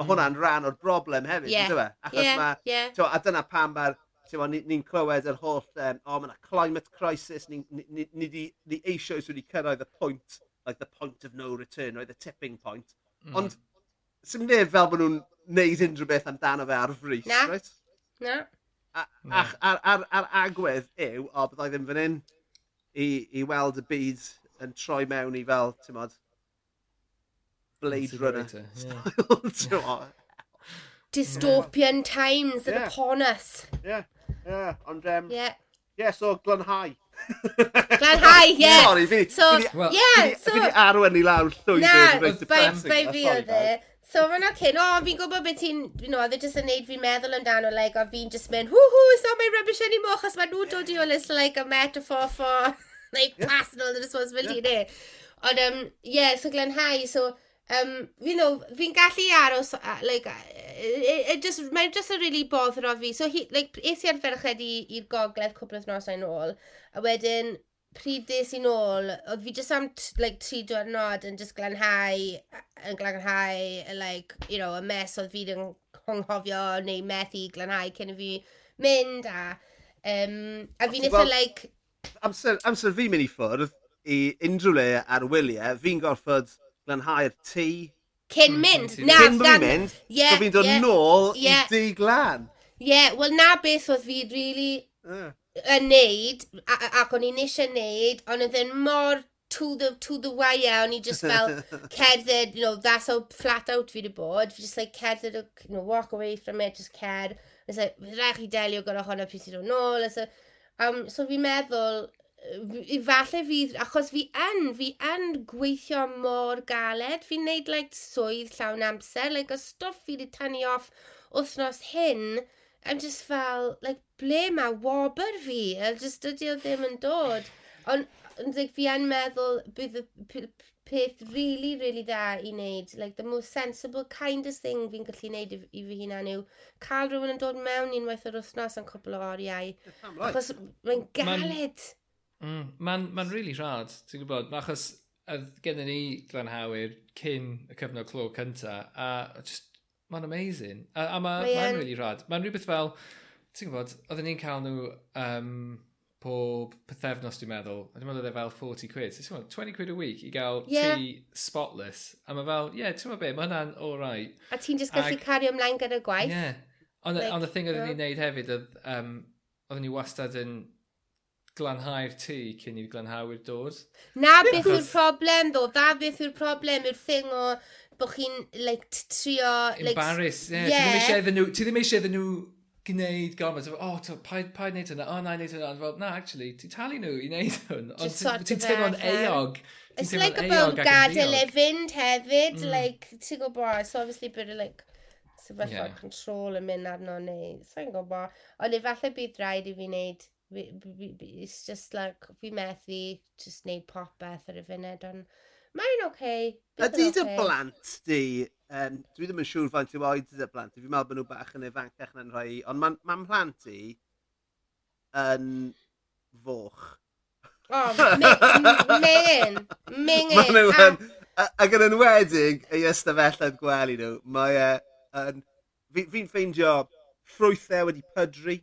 mae hwnna'n hmm. rhan o'r broblem hefyd, yeah. ynddo fe? Achos yeah, mae, yeah. Tewa, a dyna pam mae'r, ti'n ni'n ni clywed yr holl, um, o, oh, mae yna climate crisis, ni, ni, ni, ni, ni eisoes wedi cyrraedd y pwynt, like the point of no return, right, the tipping point. Mm. Ond, sy'n neb fel bod nhw'n neud unrhyw beth amdano fe ar frys, Na. right? Na. Ach, a'r, ar, ar agwedd yw, o, byddai ddim fan hyn i, i weld y byd yn troi mewn i fel, ti'n modd, Blade Runner. style, Yeah. Dystopian times yeah. upon us. Yeah, yeah, ond... Um, yeah. Yeah, so Glanhau. Glanhau, ie. Sorry, fi... So, fi, well, yeah, fi, so... Fi di arwen i lawr llwyddo. Na, bai fi oedd e. So mae'n cyn, o, fi'n gwybod beth ti'n, you know, oedd e jyst yn neud fi'n meddwl amdano, like, o fi'n jyst mynd, hw-hw, it's not my rubbish anymore, chos mae nhw'n dod i ôl as, like, a metaphor for, like, yeah. personal responsibility, yeah. ne. Ond, um, yeah, so glanhau, so, um, you know, fi'n gallu aros, uh, like, it, it just, mae'n just yn really bothro fi. So, he, like, es i ar ferched i'r gogledd cwbl o ddnosau yn ôl, a wedyn, pryd des i nôl, oedd fi just am, like, tri diwrnod yn just glanhau, yn glanhau, like, you know, y mes oedd fi yn honghofio neu methu glanhau cyn i fi mynd, a, um, a fi'n eitha, like... Amser, amser fi'n mynd i ffwrdd i unrhyw le ar wyliau, fi'n gorfod glanhau'r tŷ. Cyn mm, mynd, na. Cyn mynd, yeah, so fi'n dod yeah, nôl yeah. i di glan. Ie, yeah, wel na beth oedd fi really... Uh yn neud, ac o'n i'n eisiau neud, ond oedd yn mor to the, to the wire, o'n i just fel cerdded, you know, that's how flat out fi wedi bod, fi just like cerdded, you know, walk away from it, just cer, it's like, rhaid chi delio gyda hwnna pryd sy'n dod nôl, so, um, so fi'n meddwl, i falle fydd, achos fi yn, fi yn gweithio mor galed, fi'n neud like swydd llawn amser, like y stwff fi wedi tynnu off wythnos hyn, I'm just fel, like, ble mae wobr fi? A just ydy o ddim yn dod. Ond on, like, fi yn meddwl bydd y peth really, really da i wneud. Like, the most sensible kindest thing fi'n gallu wneud i, i fi hunan yw cael rhywun yn dod mewn unwaith yr wythnos yn cwbl o oriau. Achos mae'n galed. Mae'n mm, ma, ma really rhad, ti'n gwybod, achos gen ni glanhawyr cyn y cyfnod clo cynta, a just ma'n amazing. A, a mae'n ma yn... really rad. Mae'n rhywbeth fel, ti'n gwybod, oedden ni'n cael nhw um, pob pethefnos dwi'n meddwl, a dwi'n meddwl e fel 40 quid. So, 20 quid a week i gael yeah. tea spotless. A mae fel, ie, yeah, ti'n meddwl be, mae hwnna'n all right. A ti'n just gallu Ag... cario ymlaen gyda gwaith. Ie. Yeah. Ond like, on y thing oedden ni'n neud hefyd, oedd, um, oedden ni wastad yn glanhau'r tŷ cyn i glanhau'r dod. Na beth yw'r problem ddo, da beth yw'r problem yw'r thing o bod chi'n like, trio... Like, Embarrass, ie. Yeah. Yeah. Ti ddim eisiau iddyn nhw gwneud gormod. O, oh, to, pa, pa i wneud hwnna? O, oh, na i wneud hwnna. Fel, na, actually, ti'n talu nhw i wneud hwn. Ond ti'n teimlo'n eog. It's like about gadael e fynd hefyd. Mm. Like, ti'n gwybod, it's obviously a bit of like sefyllfa yeah. control yn mynd arno neu, sa'n gwybod. Ond efallai bydd rhaid i fi wneud it's just like, fi methu just wneud popeth ar y funud, ond Mae'n oce. Okay. Ydy dy blant di, um, dwi ddim yn siŵr faint yw oed dy blant, fi'n meddwl bod nhw bach yn ifancach na'n rhoi, ond mae'n ma plant i yn foch. O, mingin, mingin. Ac yn enwedig, ei ystafelloedd gwely nhw, mae e yn... Uh, fi'n ffeindio ffrwythau wedi pydru.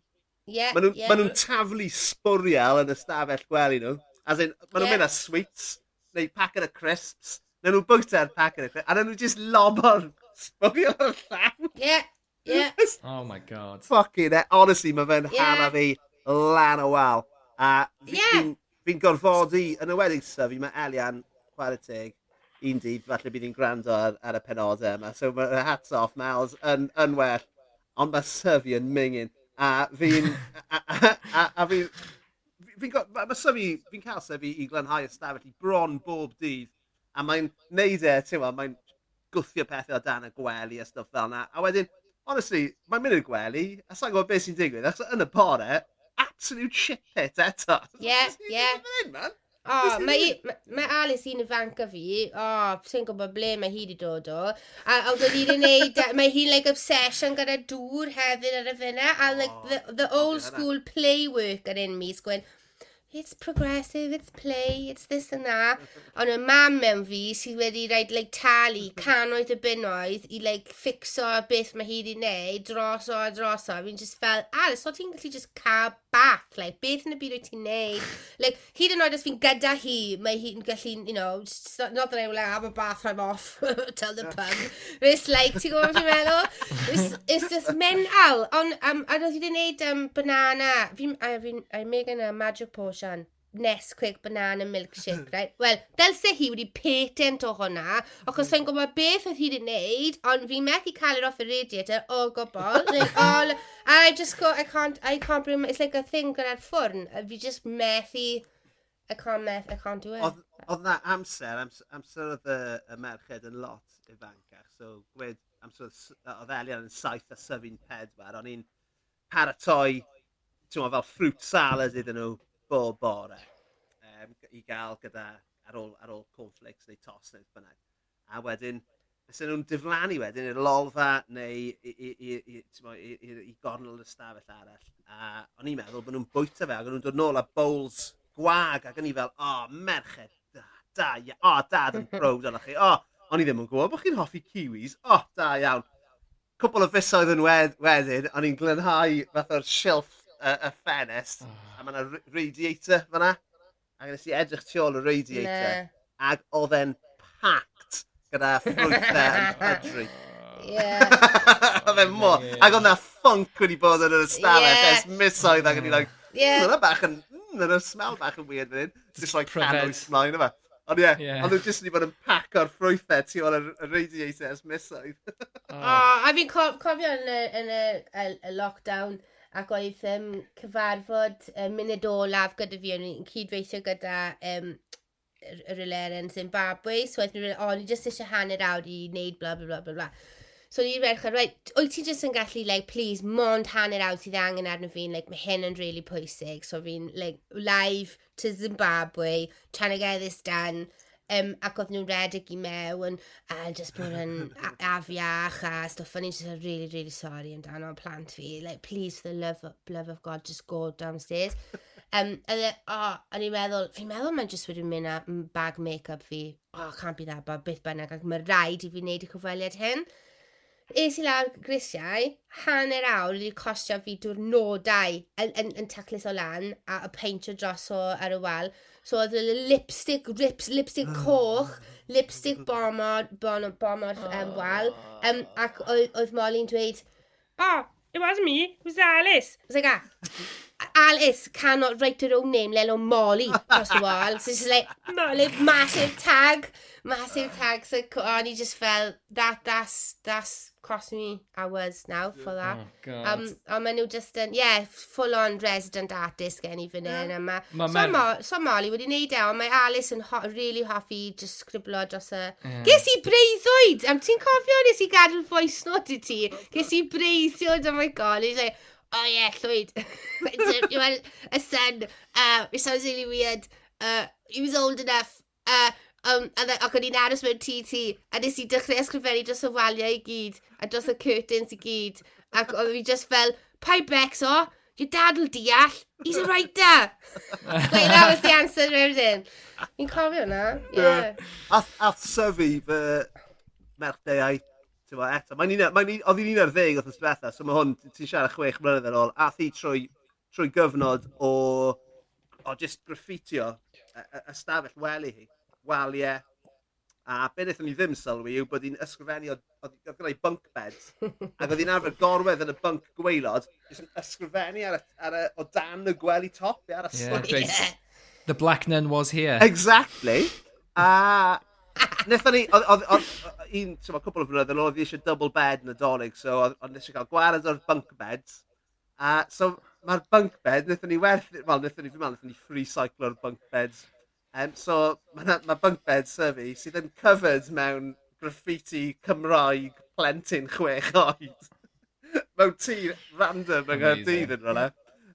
Yeah, Maen nhw'n yeah. ma taflu sbwriel yn ystafell gwely nhw. As in, maen nhw'n yeah. mynd â sweets neu packet o crisps. Neu nhw bwyta'r packet o crisps. A nhw just lobo'r sbwgio o'r llawn. Yeah, yeah. Oh my god. Fucking it. Honestly, mae fe'n yeah. hana fi lan o wal. A fi'n yeah. fi, fi gorfodi, yn y wedding stuff, mae Elian chwarae teg un dydd, falle bydd hi'n gwrando ar, ar y penodau yma. So mae hats off, Miles, yn, yn well. Ond mae syfi yn mingin. A fi'n... a, a, a, a, a, a, a, a, a, fi'n fi, fi, fi cael sef i, i glanhau ystafell i bron bob dydd, a mae'n neud e, ti'n wel, mae'n gwthio pethau o dan y gwely a stuff fel yna. A wedyn, honestly, mae'n mynd i'r gwely, a sa'n gwybod beth sy'n digwydd, achos yn y bore, absolute shit pit eto. Ie, ie. O, mae, mae Alice un ifanc o fi, o, oh, sy'n gwybod ble mae hi wedi dod o, a oedd wedi gwneud, e, mae hi like obsession gyda dŵr hefyd ar y fyna, a like the, the old school play work worker un mis, sgwyn, it's progressive, it's play, it's this and that. Ond y mam mewn fi sydd wedi rhaid like, talu mhm. canoedd y bunnoedd i like, fixo beth mae hi wedi gwneud dros o a dros o. Fi'n just fel, Alice, o ti'n gallu just cael back? Like, beth yn y byd wyt ti'n neud? Like, hyd yn oed os fi'n gyda hi, mae hi'n gallu, you know, just, not that I will have a bath, I'm off, tell the pub. But it's like, ti'n gwybod beth i'n meddwl? It's, it's just mental. Ond, um, a roedd hi wedi gwneud um, banana, fi'n, I'm making a magic potion Sian. Nesquik banana milkshake, right? Wel, dylse hi wedi patent o hwnna, ac os mm. gwybod beth oedd hi wedi wneud, ond fi'n methu cael it off y radiator o oh, gobl. like, all, I just go, I can't, I can't bring, it's like a thing gyda'r ffwrn. Fi just methu, I can't, meth, I can't do it. Oedd, na amser, amser, amser oedd y, y merched yn lot ifancach, so gwed, amser oedd Elian yn saith a syfu'n pedwar, ond i'n paratoi, ti'n fel fruit salad iddyn nhw, bob bore um, i gael gyda ar ôl, ar ôl cornflakes neu tos neu bynnag. A wedyn, ysyn nhw'n diflannu wedyn i'r lolfa neu i gornel y stafell arall. A o'n i'n meddwl bod nhw'n bwyta fe, ac o'n nhw'n dod nôl â bowls gwag, ac o'n i fel, o, oh, merched, da, da, ia, o, oh, dad yn brod arnoch chi, o, oh, o'n i ddim yn gwybod bod chi'n hoffi kiwis, o, oh, da iawn. Cwbl o fusoedd yn wed wedyn, o'n i'n glynhau fath o'r silff y, y ffenest, a mae yna radiator fyna. A nes i edrych tu ôl y radiator, ne. ac oedd e'n packed gyda ffrwythau yn pydru. Yeah. oedd e'n mor. Ac oedd na ffunk wedi bod yn yr ystafell, yeah. es misoedd ac o'n i'n like, yeah. Hmm, Mae'n bach yn, mm, yn smell bach yn weird fan hyn. Just like canwys mlaen yma. Ond ie, yeah. ond nhw jyst wedi bod yn pac o'r ffrwythau tu ôl y radiator ers misoedd. oh. a fi'n cofio yn y, yn y, y, y lockdown, ac oedd um, cyfarfod um, munud olaf gyda fi, o'n i'n cydweithio gyda um, y yr yn Zimbabwe, so oedd nhw'n rhaid, o, ni jyst eisiau hanner awr i wneud bla bla bla bla bla. So ni'n ferch ar, right, wyt ti jyst yn gallu, like, please, mond hanner awr sydd angen arno fi'n, like, mae hyn yn really pwysig, so fi'n, like, live to Zimbabwe, trying to get this done, Um, ac oedd nhw'n redig i mewn a just bod yn afiach a stuff. O'n i'n just really, really sorry amdano plant fi. Like, please, for the love of, love of God, just go downstairs. Um, and o, oh, o'n i'n meddwl, fi'n meddwl mae'n just wedi mynd a bag make-up fi. Oh, can't be that bad, beth bynnag. Ac mae rhaid i fi wneud y cyfweliad hyn. Es i lawr grisiau, hanner awr wedi costio fi diwrnodau yn, yn, yn taclus o lan a, y peintio droso ar y wal. So oedd y lipstick, rips, lipstick ah. coch, lipstick bomod, bon, bomod um, ah. wal. Um, ac oedd Molly'n dweud, oh, it wasn't me, it was Alice. I was like, ah. Alice cannot write her own name, let alone Molly, across the wall. So she's like, Molly, massive tag, massive tag. So, oh, and he just felt, that, that's, that's cost me hours now for that. Oh, God. um, a maen nhw just yn, yeah, full on resident artist gen i fan hyn. Yeah. Ma, ma so, ma, so Molly wedi neud e, ond mae Alice yn ho really hoffi just scriblo dros y... Yeah. Ges i breiddwyd! Am ti'n cofio nes i gadw'r voice note i ti? Oh, Ges i breiddwyd, oh my god. He's like, oh yeah, Llywyd. Well, um, a son, uh, it sounds really weird. Uh, he was old enough. Uh, um, a ac o'n i'n aros mewn TT, a nes i dechrau ysgrifennu dros y waliau i gyd, a dros y curtains i gyd. Ac oedd fi just fel, pai becs o, your dad will deall, he's a writer. like, that was the answer to everything. Fi'n cofio na, yeah. Ath, ath syfu fy merchdeuau Tewa, eto, mae'n un, mae'n un, oedd hi'n un ar ddeg oedd yn sbetha, so mae hwn, ti'n siarad chwech mlynedd ar ôl, ath hi trwy, trwy gyfnod o, o just graffitio ystafell wely hi, waliau, a be wnaethon ni ddim sylwi yw bod hi'n ysgrifennu, oedd gyda'i bunk beds, ac oedd hi'n arfer gorwedd yn y bunk gweilod, jyst yn ysgrifennu ar, y, ar y, o dan y gwely top, ar y yeah, yeah. The black nun was here. Exactly. A Nethon ni, oedd un, ti'n ma, cwbl o flynedd yn oedd eisiau double bed yn y dolig, so oedd eisiau cael gwared o'r bunk beds. A so mae'r bunk bed, nethon ni werth, wel, nethon ni, fi'n meddwl, nethon ni free cycle o'r bunk beds. Um, so mae ma bunk bed sef sydd yn covered mewn graffiti Cymraeg plentyn chwech oed. mewn tŷ random yng Nghyrdydd yn rhywle.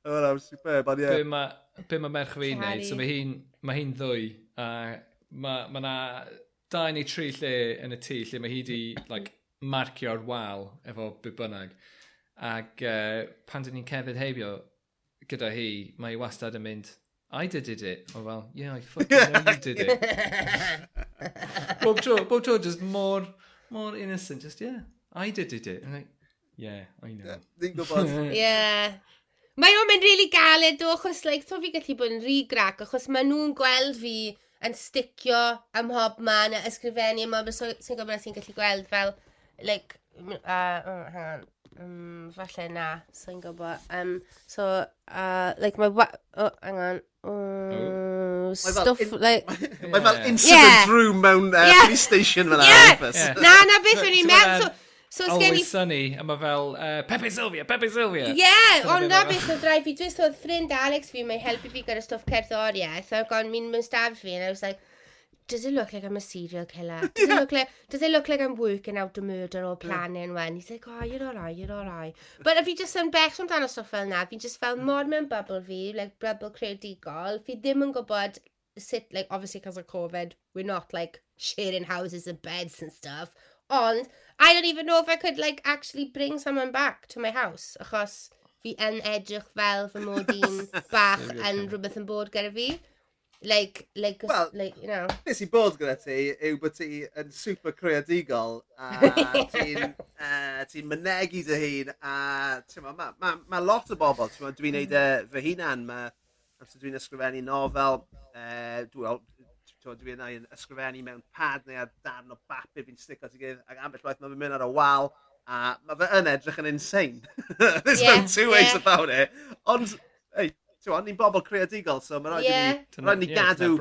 O, na, superb, ond ie. Be mae ma merch fi'n neud, so mae hi'n ma hi ddwy, a mae ma na dau neu tri lle yn y tŷ lle mae hi di like, marcio'r wal efo byd bynnag. Ac uh, pan dyn ni'n cefyd heibio gyda hi, mae hi wastad yn mynd, I did it. Oh, well, yeah, I fucking know you did it. bob tro, bob tro, just more, more innocent. Just, yeah, I did it. And like, yeah, I know. Ni'n gwybod. yeah. Mae o'n mynd really galed o, achos, like, so fi gallu bod yn rhy grac, achos maen nhw'n gweld fi yn sticio ym mhob man a ysgrifennu ym mhob sy'n gwybod sy'n gallu gweld fel, like, uh, oh, hang on, um, falle na, sy'n so gwybod. Um, so, uh, like, mae, oh, hang on, Uh, mm. stuff in, like... Mae fel incident yeah. room mewn uh, yeah. police station fel yeah. yeah. Na, na beth o'n i'n meddwl. So Always gen i... Sunny, a mae fel uh, Pepe Sylvia, Pepe Sylvia. Ie, yeah, ond na beth oedd rhaid fi, dwi'n oedd ffrind Alex fi, mae'n helpu fi gyda stwff cerddoriaeth, ac o'n mi'n mynd staf fi, and I was like, does it look like I'm a serial killer? Does, yeah. it, look like, does it look like I'm working out a murder or planning yeah. when? He's like, oh, you're all right, you're all right. But if you just yn bell amdano stwff fel na, fi just fel mor mewn bubble fi, like bubble creadigol, fi ddim yn gwybod sut, like, obviously because of COVID, we're not like sharing houses and beds and stuff, Ond, I don't even know if I could, like, actually bring someone back to my house. Achos fi yn edrych fel fy mod i'n bach yn rhywbeth yn bod gyda fi. Like, like, well, like, you know. Nes i bod gyda ti yw bod ti yn super creadigol a ti'n e, uh, ti mynegu dy hun a mae ma, ma, ma lot o bobl, dwi'n neud mm. e fy hunan, mae amser dwi'n ysgrifennu nofel, e, uh, dwi'n t'od dwi yna yn ysgrifennu mewn pad neu ar darn o bapur fi'n sticio ti ei ac ambell waith mae fi'n mynd ar y wal a mae fe yn edrych yn insane. There's yeah, no two ways yeah. about it. Ond, ei, ti'n ni'n bobl creadigol, so mae rhaid yeah. i ni, rhaid ni yeah, gadw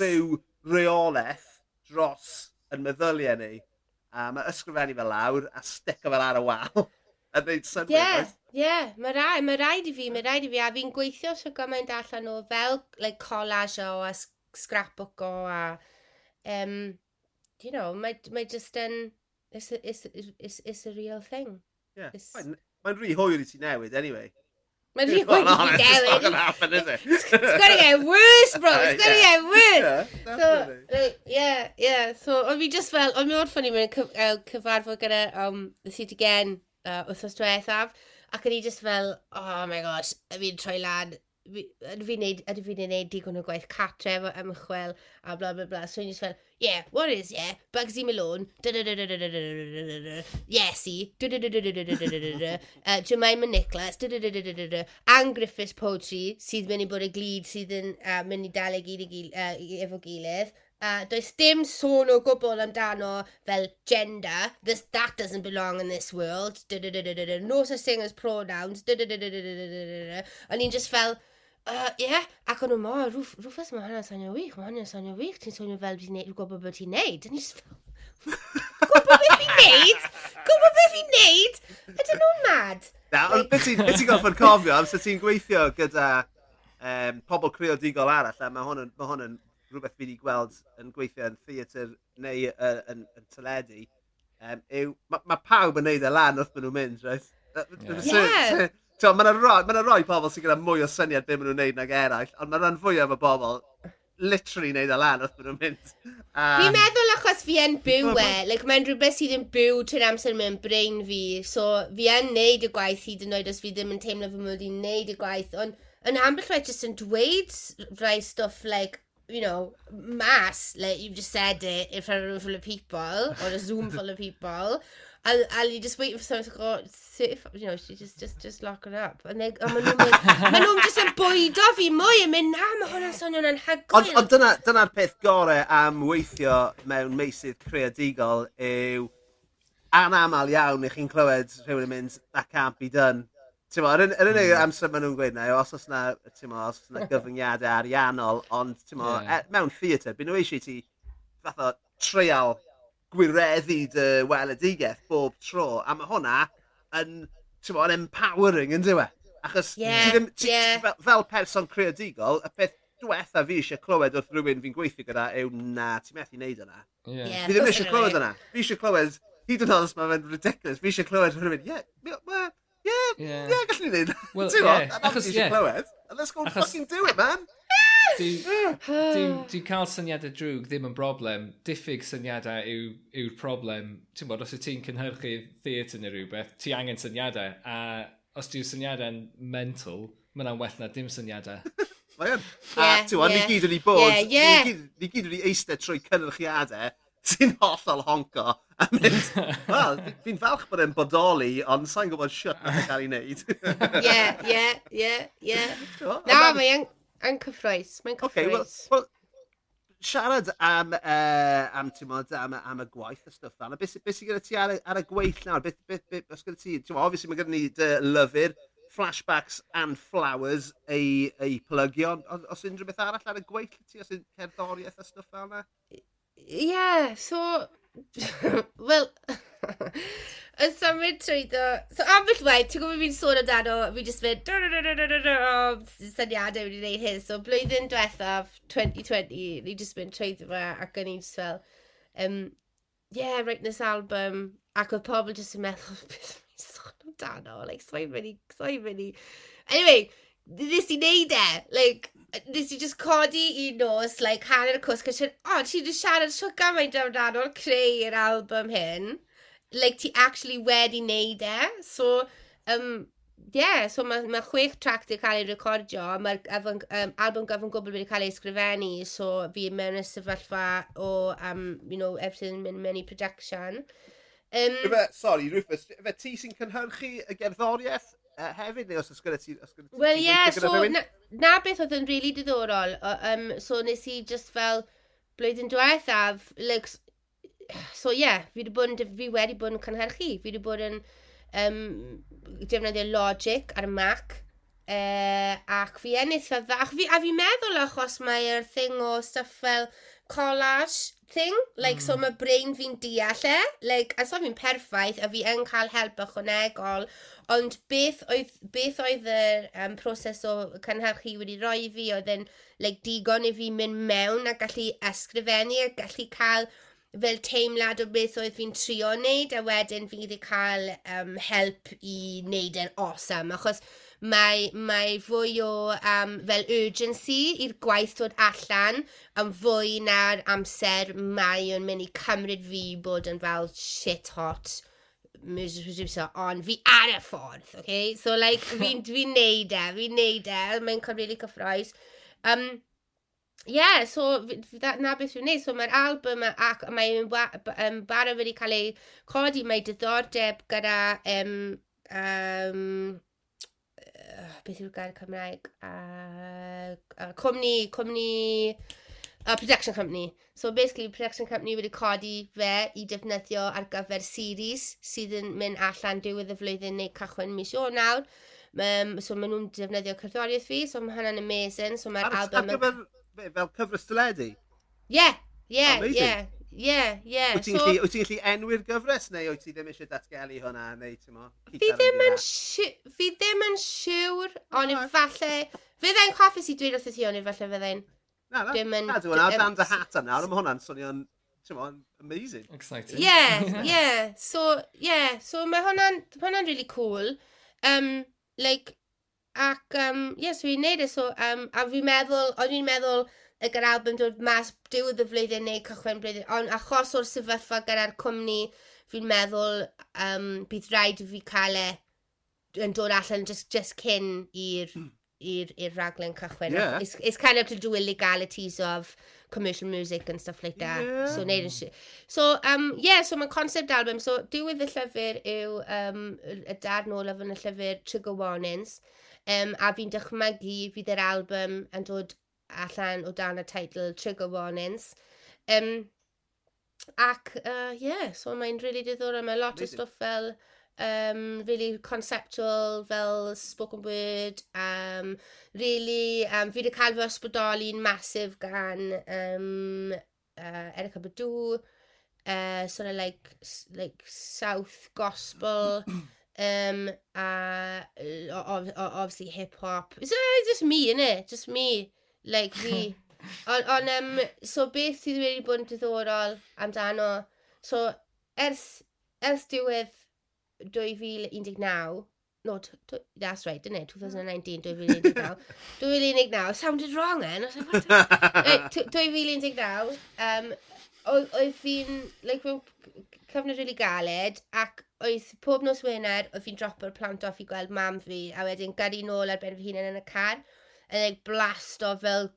rhyw reolaeth dros yn meddyliau ni. A mae ysgrifennu fel lawr a sticio fel ar y wal. a dweud synwyr, Ie, oes? Ie, mae rhaid, mae rhaid i fi, mae rhaid i fi, a fi'n gweithio so gymaint allan o fel like, collage o as scrapbook o a, um, you know, mae, mae just yn, it's a, it's, it's, it's a real thing. Yeah. Mae'n ma rhy hwyr i ti newid, anyway. Mae'n rhy hwyr i ti newid. It's not going to happen, is it? it's gonna get worse, bro. It's gonna get worse. Yeah, so, like, yeah, yeah. So, o'n fi just fel, o'n mi o'r ffynnu mewn cyfarfod gyda um, The Seed Again uh, wythnos diwethaf, ac o'n i just fel, oh my gosh, fi'n troi lan ydw fi'n neud, ydw fi'n neud digon o gwaith cartref o ymchwil a bla bla bla. So, just fel, yeah, what is, yeah, Bugsy Malone, Yesy, uh, Jemima Nicholas, Anne Griffiths Poetry, sydd mynd i bod y glid sydd yn uh, mynd i dal i gyd uh, efo gilydd. Uh, does dim sôn o gwbl amdano fel gender, this, that doesn't belong in this world, no such thing as pronouns, o'n i'n just fel, uh, yeah, ac o'n nhw mor, rwff, rwffas mae hwnna'n sonio wych, mae hwnna'n sonio wych, ti'n sonio fel ti'n neud, gwybod beth ti'n neud, a ni just fel, gwybod beth fi'n neud, gwybod beth fi'n neud, ydyn nhw'n mad. Na, ond beth ti'n gorfod cofio, amser ti'n gweithio gyda um, pobl creodigol arall, a mae hwn yn, ma hwn yn rhywbeth fi wedi gweld yn gweithio yn theatr neu uh, yn, yn, teledu, um, yw, mae ma pawb yn neud e lan wrth maen nhw'n mynd, right? Ie. Yeah. T'o' ma' 'na rai ma' roi pobl sy'n gyda mwy o syniad beth maen nhw'n neud nag eraill ond mae rhan fwyaf o bobl literally neud e lan wrth maen nhw'n mynd. Um, Fi'n meddwl achos fi yn byw e, like mae'n rhywbeth sydd yn byw trwy'r amser mewn brain fi, so fi yn neud y gwaith hyd yn oed os fi ddim yn teimlo fy mod i'n neud y gwaith, ond yn ambell waith jyst yn dweud rai stuff like, you know, mass, like you've just said it in front of a room full of people, or a Zoom full of people, And, and you're just waiting for someone to go, sit, you know, she just, just, just lock it up. And they, a maen nhw'n mynd, maen nhw'n just yn bwydo fi mwy yn mynd, na, mae hwnna'n swnio'n anhygoel. Ond on, dyna'r peth gorau am weithio mewn meisydd creadigol yw anamal iawn i chi'n clywed rhywun yn mynd, that can't be done. Ti'n mo, yr unig mm. Yeah. amser maen nhw'n gweud na, os oes na, ti'n mo, os oes na gyfyngiadau ariannol, ond ti'n mo, yeah. E, mewn theatr, byd nhw eisiau ti fath o, treial gwireddu dy weledigeth bob tro. A mae hwnna yn, ti'n bod, empowering, yn diwe? Achos yeah, ti ddim, ti, yeah. fel, fel person creadigol, y peth diwetha fi eisiau clywed wrth rhywun fi'n gweithio gyda yw na, ti'n methu wneud yna. Yeah. Yeah, fi ddim eisiau clywed yna. Fi eisiau clywed, hyd yn oed os mae'n ridiculous, fi eisiau clywed rhywun, ie, ie, ie, yeah, gallwn ni wneud. Well, yeah. Achos, eisiau clywed. And let's go Achos... fucking do it, man. Dwi'n dwi, dwi cael syniadau drwg ddim yn broblem. Diffyg syniadau yw'r yw problem. Ti'n bod, os y ti'n cynhyrchu theatr neu rhywbeth, ti angen syniadau. A os di'r syniadau'n mental, mae'n well na dim syniadau. Mae yn. A ti'n bod, ni gyd yn ei bod. Yeah, yeah. Ni gyd yn ei eistedd trwy cynrychiadau sy'n hollol honco a mynd, wel, fi'n falch bod e'n bodoli, ond sa'n gwybod siwt beth cael ei wneud. Ie, ie, ie, ie. Na, mae yn... Yn cyffroes, mae'n cyffroes. Okay, well, well, siarad am, uh, am, mod, am, am y gwaith a stwff fan, beth be sy'n gyda ti ar, ar y gweith nawr? Beth, beth, beth, beth gyda ti? Ti'n obviously mae gyda ni dy lyfr, flashbacks and flowers ei, ei plygio. Os, os unrhyw beth arall ar y gweith ti, os yw'n cerddoriaeth a stwff fel yna? Ie, yeah, so... Wel, yn symud trwy trwyddo... So ambell waith, ti'n gwybod fi'n sôn amdano, fi jyst fynd syniadau wedi gwneud hyn. So blwyddyn diwethaf, 2020, ni jyst mynd trwy ddo ac o'n i'n just fel, um, yeah, write this album. Ac oedd pobl jyst yn meddwl, beth fi'n sôn amdano, like, so i'n mynd i, so i'n mynd i. Anyway, nes i neud e, like, nes i just codi i nos, like, hanner y cwrs, cysyn, o, oh, ti'n siarad siwr gymaint amdano'r creu'r album hyn like, ti actually wedi neud e. So, um, yeah, so mae ma chwech track wedi cael ei recordio, mae'r um, album gyfan gwbl wedi cael ei ysgrifennu, so fi mewn y sefyllfa o, um, you know, everything mynd mewn i production. Um, yfe, sorry, Rufus, yfe ti sy'n cynhyrchu y gerddoriaeth uh, e, hefyd, neu os ysgrifennu ti... Wel, ie, yeah, so na, na beth oedd yn really diddorol, o, um, so nes i just fel blwyddyn diwethaf, like, so ie, yeah, fi wedi bod yn, fi wedi bod yn cynhyrchu. Fi wedi bod yn um, defnyddio logic ar y Mac. Uh, ac fi ennill o dda. Ac fi, a fi'n meddwl achos mae'r e'r thing o stuff fel collage thing. Like, mm. so mae brain fi'n deall e. Like, a so fi'n perffaith, a fi yn cael help ychwanegol. Ond beth oedd, beth oedd y um, proses o cynhyrchu wedi roi fi, oedd yn like, digon i fi mynd mewn a gallu ysgrifennu a gallu cael fel teimlad o beth oedd fi'n trio wneud a wedyn fi wedi cael um, help i wneud e'n awesome achos mae, mae fwy o um, fel urgency i'r gwaith dod allan yn fwy na'r amser mae yn mynd i cymryd fi bod yn fel shit hot ond fi ar y ffordd, okay? So, like, fi'n fi, fi neud e, fi'n neud e, mae'n cymryd i cyffroes. Um, yeah, so na beth yw'n neud. So mae'r album ac mae'n um, barod wedi cael ei codi, mae diddordeb gyda um, um, uh, beth yw'r gair Cymraeg? Uh, uh, cwmni, cwmni, uh, production company. So basically, production company wedi codi fe i defnyddio ar gyfer series sydd yn mynd allan diwedd y flwyddyn neu cychwyn mis o nawr. Um, so maen nhw'n defnyddio cerddoriaeth fi, so mae hwnna'n amazing. So mae'r album... Ar gyfer Fe, fel cyfres teledu? Ie, ie, ie. Ie, ie. Wyt ti'n gallu gallu enwi'r gyfres neu wyt ti ddim eisiau datgelu hwnna? Neu, ti'n mo, fi, ddim yn fi ddim yn siŵr, ond no. falle... Fydde'n coffi i dweud wrth i ti, ond falle fydde'n... Na, na, ddim yn... Na, dwi'n hwnna, dan dy hat yna, ond mae hwnna'n swnio'n on, amazing. Exciting. Yeah, yeah. So, yeah. So, mae hwnna'n hwnna really cool. Um, like, Ac, um, yeah, so fi'n neud e, so, um, a fi'n meddwl, o'n i'n meddwl y gyda'r album dod mas diwedd y flwyddyn neu cychwyn blwyddyn, ond achos o'r sefyllfa gyda'r cwmni, fi'n meddwl um, bydd rhaid i fi cael e yn dod allan just, just cyn i'r hmm. i'r raglen cychwyn. Yeah. It's, it's kind of to do with legalities of commercial music and stuff like that. Yeah. So, neud e yn. So, um, yeah, so mae concept album. So, diwedd y llyfr yw um, y darn olaf yn y llyfr Trigger Warnings. Um, a fi'n dychmygu fydd yr album yn dod allan o dan y teitl Trigger Warnings. Um, ac, uh, yeah, so mae'n really diddorol. Mae lot o stwff fel um, really conceptual fel spoken word. Um, really, um, fi wedi cael fy ysbrydoli'n masif gan um, uh, Erica Badu, uh, sort of like, like South Gospel. Um, a uh, obviously hip hop. It's uh, just me, innit? Just me. Like fi. Ond, on, um, so beth sydd wedi bod yn diddorol amdano. So ers, ers diwedd 2019, no, that's right, didn't mm. it? 2019, 2019. 2019, sounded wrong eh? then. I was like, what? 2019, um, oedd fi'n, like, cyfnod really galed, ac oedd pob nos Wener, oedd fi'n dropo'r plant off i gweld mam fi, a wedyn gyrru nôl ar ben fy hunan yn y car, yn like, blast o fel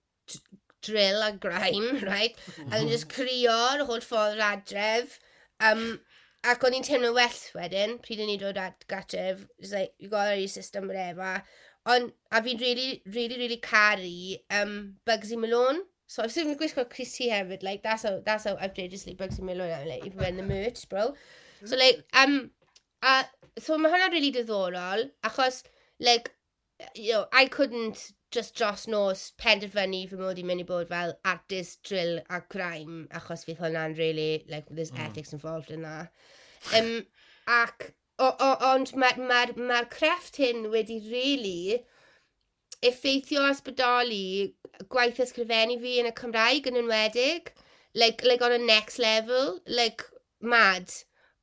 drill a grime, right? A dwi'n just crio'r holl ffordd adref. Um, ac o'n i'n teimlo well wedyn, pryd o'n i'n dod at gatref, just like, you got your system, whatever. On, a fi'n really, really, really caru um, Bugsy Malone. So I've seen gwisgo Christy hefyd, like, that's how, that's how outrageously bugs yn mynd o'n like, even when the merch, bro. So, like, um, a, so mae hwnna really diddorol, achos, like, you know, I couldn't just dros nos penderfynu fy mod i mynd i bod fel artist, drill a crime, achos fydd hwnna'n really, like, there's mm. ethics involved in that. Um, ac, o, o, ond mae'r ma, ma, ma crefft hyn wedi really effeithio ysbrydoli gwaith ysgrifennu fi yn y Cymraeg yn enwedig. Like, like on a next level, like, mad.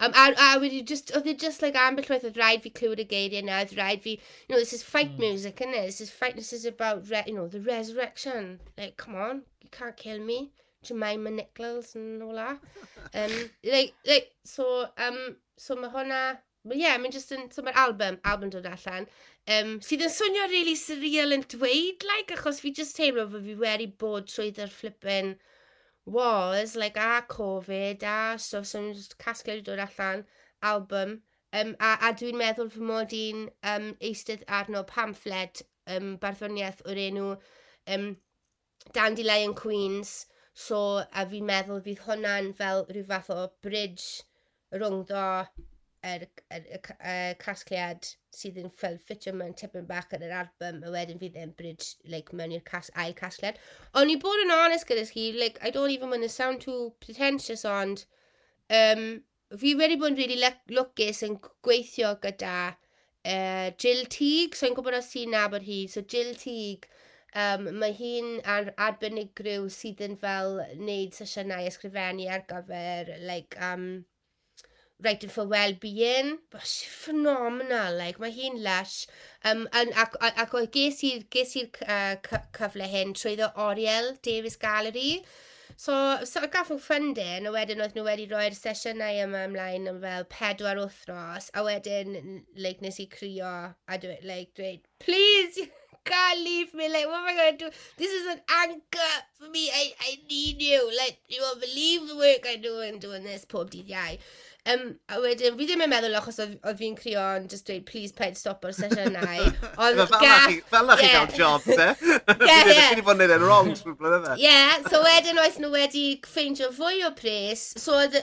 Um, a, a wedi just, oedd e just like ambell waith, oedd rhaid fi clywed y geiriau na, oedd rhaid fi, you know, this is fight mm. music, isn't it? This is fight, this is about, re, you know, the resurrection. Like, come on, you can't kill me. Jemima Nichols and all that. Um, like, like, so, um, so mae hwnna, well, yeah, mae'n just yn, so mae'r album, album dod allan um, sydd yn swnio really surreal yn dweud, like, achos fi just teimlo fod fi wedi bod trwy flippin was, like, a Covid, a so, so just casglu wedi dod allan, album, um, a, a dwi'n meddwl fy mod i'n um, eistedd arno pamphlet um, barddoniaeth o'r enw um, Dandelion Queens, so a fi'n meddwl fydd hwnna'n fel rhyw fath o bridge rhwngddo yr, yr, yr, yr casgliad sydd yn ffil ffitio mewn tipyn bach yn yr album a wedyn fydd e'n bryd like, mewn i'r cas, ail casgliad. Ond i bod yn honest gyda chi, like, I don't even want to sound too pretentious ond um, fi wedi bod yn really lwcus yn gweithio gyda uh, Jill Teague, so i'n gwybod os ti'n nabod hi, so Jill Teague, um, mae hi'n ar arbenigryw sydd yn fel wneud sesiynau ysgrifennu ar gyfer like, um, writing for well-being. Bys phenomenal, like, mae hi'n lush. Um, and, ac, ac, ac ges i'r uh, cyfle hyn trwy ddo Oriel Davis Gallery. So, so gath nhw ffundin, a wedyn oedd nhw wedi rhoi'r sesiynau yma ymlaen am fel pedwar wythnos, a wedyn, like, nes i crio, a dweud, like, dweud, please, can't leave me, like, what am I going to do? This is an anchor for me, I, I need you, like, you won't believe the work I do in doing this pob dydd iau. Um, a wedyn, fi ddim yn meddwl achos oedd fi'n crio yn just dweud, please paid stop o'r sesiynau. Ond gaff... Fel na chi gael job, te? Ie, ie. Fi wedi bod yn neud e'n wrong trwy blynydde. Ie, so wedyn oedd nhw wedi ffeindio fwy o pres. So oedd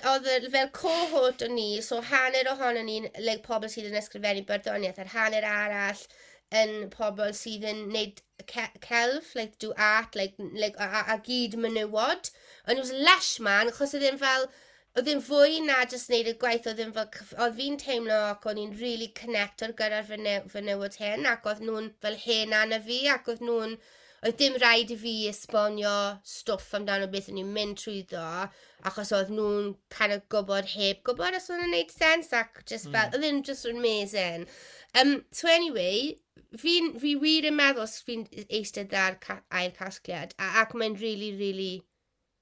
fel cohort o ni, so hanner ohono ni'n like, pobl sydd yn ysgrifennu barddoniaeth, a'r hanner arall yn pobl sydd yn neud celf, like do art, like, like a, a, a gyd menywod. Ond it was lush man, achos oedd e'n fel Oedd e'n fwy na jyst wneud y gwaith, oedd e'n fel, oedd fi'n teimlo ac o'n i'n rili really connector gyda'r fy fynew, newid hyn, ac oedd nhw'n fel hen anna fi, ac oedd nhw'n, oedd dim rhaid i fi esbonio stwff amdano beth o'n i'n mynd trwy ddo, achos oedd nhw'n kind of gwybod heb gwybod os o'n i'n neud sens, ac just hmm. fel, mm. oedd e'n just amazing. Um, so anyway, fi, fi wir yn meddwl os fi'n eistedd ar ca, ail casgliad, ac mae'n really, really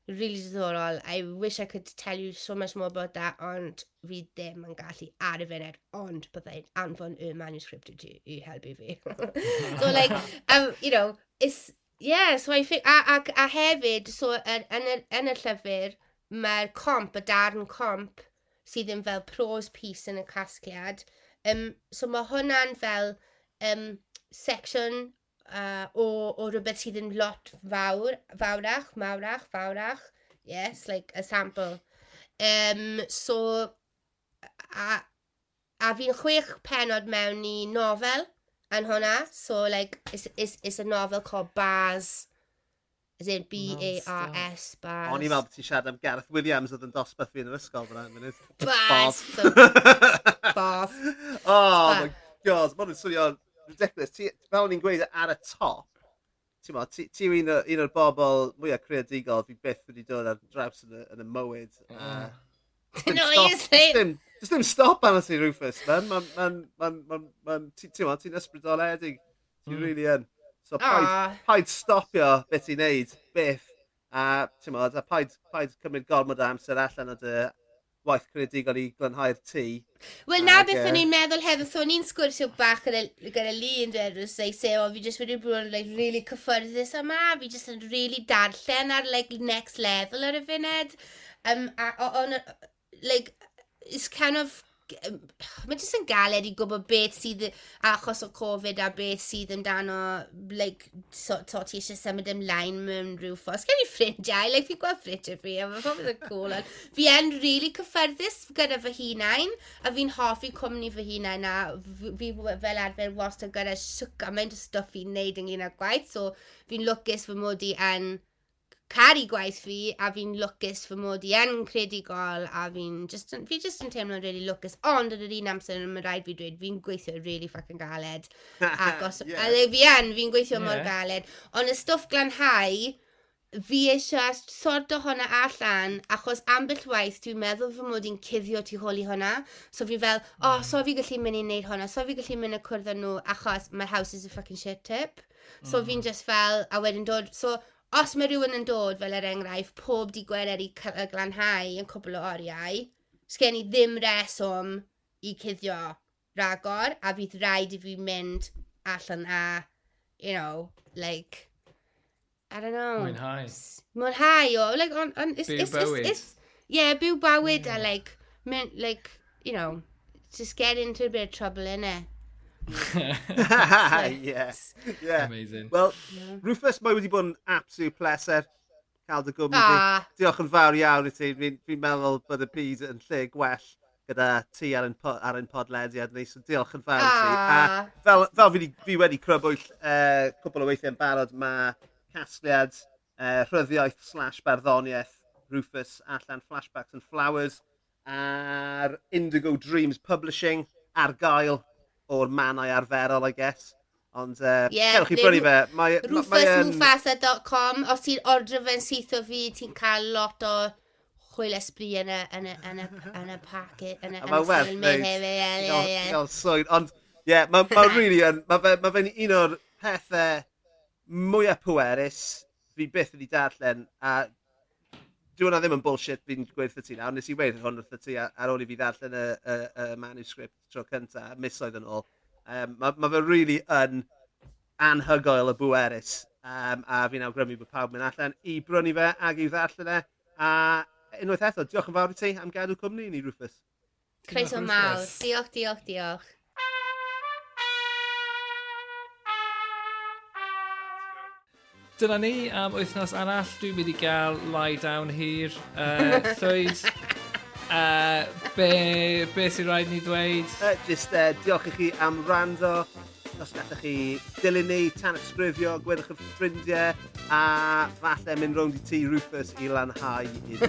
Really diddorol. I wish I could tell you so much more about that, ond fi ddim yn gallu ar y funud, ond byddai'n anfon y manuscript i, i helpu fi. so, like, um, you know, it's, yeah, so I think, a, a, a hefyd, so yn, yn, y, yn y llyfr, mae'r comp, y darn comp, sydd yn fel prose piece yn y casgliad. Um, so mae hwnna'n fel um, section uh, o, o rhywbeth sydd yn lot fawr, fawrach, mawrach, fawrach. Yes, like a sample. Um, so, a, a fi'n chwech penod mewn i nofel yn hwnna. So, like, it's, it's, it's a novel called Baz. As in B-A-R-S, Baz. O'n i'n meddwl ti siarad am Gareth Williams oedd yn dosbarth fi yn yr ysgol fyna. Baz! Baz! Oh, my god, mae'n swnio ridiculous. Ti, fel ni'n gweud ar y top, ti'n meddwl, ti, ti un, un o'r bobl mwyaf creadigol fi byth wedi dod ar draws yn y, yn y mywyd. Uh, no, stop, dim, Does dim stop arno ti, Rufus, man. Mae'n, man, man, man, man, ti'n meddwl, ti'n ysbrydoledig. Ti'n mm. really yn. So ah. paid, paid stopio beth i'n neud, byth. A ti'n meddwl, a paid, paid cymryd gormod o amser allan o dy waith creadigol i glanhau'r tŷ. Wel, na beth o'n i'n meddwl hefyd, so o'n i'n sgwrsio bach gyda li yn dweud wrth ei se, o fi jyst wedi bod yn like, really cyffyrddus yma, fi jyst yn really darllen ar like, next level ar y funed. Um, a, on, like, it's kind of mae jyst yn galed i gwybod beth sydd achos o Covid a beth sydd amdano, like, so, to ti eisiau symud ymlaen mewn rhyw ffos. Gen i ffrindiau, like, fi'n gweld ffrindiau fi, a mae popeth yn cool. fi yn really cyffyrddus gyda fy hunain, a fi'n hoffi cwmni fy hunain, a fi fel arfer wastad gyda siwc a mae'n stwff i'n neud ynglyn â gwaith, so fi'n lwcus fy mod i yn... Um, caru gwaith fi a fi'n lwcus fy mod i yn credigol a fi'n just, fi just yn teimlo'n really lwcus ond yn yr un amser yn rhaid fi dweud fi'n gweithio really fucking galed ac os yeah. a fi yn fi'n gweithio yeah. mor galed ond y stwff glanhau fi eisiau sort o hwnna allan achos ambell waith dwi'n meddwl fy mod i'n cuddio tu holi hwnna so fi fel o oh, so fi gallu mynd i wneud hwnna so fi gallu mynd y cwrdd â nhw achos my house is a fucking shit tip so mm. -hmm. fi'n just fel a wedyn dod so os mae rhywun yn dod fel yr enghraifft pob di gwener i glanhau yn cwbl o oriau, sgen i ddim reswm i cuddio ragor a fydd rhaid i fi mynd allan a, you know, like, I don't know. Mwynhau. Mwynhau o, like, on, on, it's, byw it's, bywyd. It's, it's, yeah, byw bywyd yeah. a like, mynd, like, you know, just get into a bit of trouble innit? yes. Yeah. Amazing. Wel, yeah. Rufus, mae wedi bod yn absolute pleser cael dy gwmni ah. Diolch yn fawr iawn i ti. Fi'n fi meddwl bod y byd yn lle gwell gyda ti ar ein, po, ar ein podlediad ni, so diolch yn fawr ah. i ti. A ah. fel, fel fi, fi wedi crybwyll uh, cwbl o weithiau yn barod, mae casgliad uh, rhyddiaeth slash barddoniaeth Rufus allan Flashbacks and Flowers ar Indigo Dreams Publishing ar gael o'r mannau arferol, I guess. Ond, uh, yeah, cerwch chi brynu fe. Rufusmufasa.com, os ti'n ordro fe'n syth o fi, ti'n cael lot o chwyl esbri yn y, yn y, yn y, yn y packet, yn y, yn y sil mi hefyd. Ie, ie, ie. swydd. Ond, ie, mae'n ma really yn, mae fe'n ma fe un o'r pethau mwyaf pwerus fi byth wedi darllen, a dwi'n hwnna ddim yn bullshit fi'n gweithio ti nawr. Nes i weid hwn wrth ti ar ôl i fi ddarllen y, y, y manuscript tro cynta, misoedd yn ôl. Um, mae ma fe really yn anhygoel y bwerus. Um, a fi'n awgrymu bod pawb mynd allan i brynu fe ac i'w ddarllen e. A unwaith eto, diolch yn fawr i ti am gadw cwmni ni, Rufus. Croeso mawr. Diolch, diolch, diolch. dyna ni am wythnos arall. Dwi'n mynd i gael lie down hir. Uh, llwyd, uh, be, be sy'n rhaid ni ddweud? Uh, just uh, diolch i chi am rando. Os gallech chi dilyn ni, tan ysgrifio, gwedwch yn ffrindiau, a falle mynd rownd i ti Rufus i lanhau i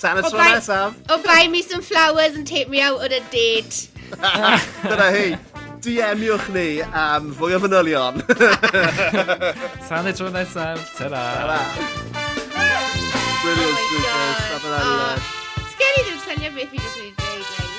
Tan y tro nesaf. O bai me some flowers and take me out on a date. Dyna hi. DM-iwch ni am fwy o fanylion. Tan y tro nesaf, ta-ra. Ta-ra. Brilliant, oh my god. Sgeri ddim syniad beth i ddweud.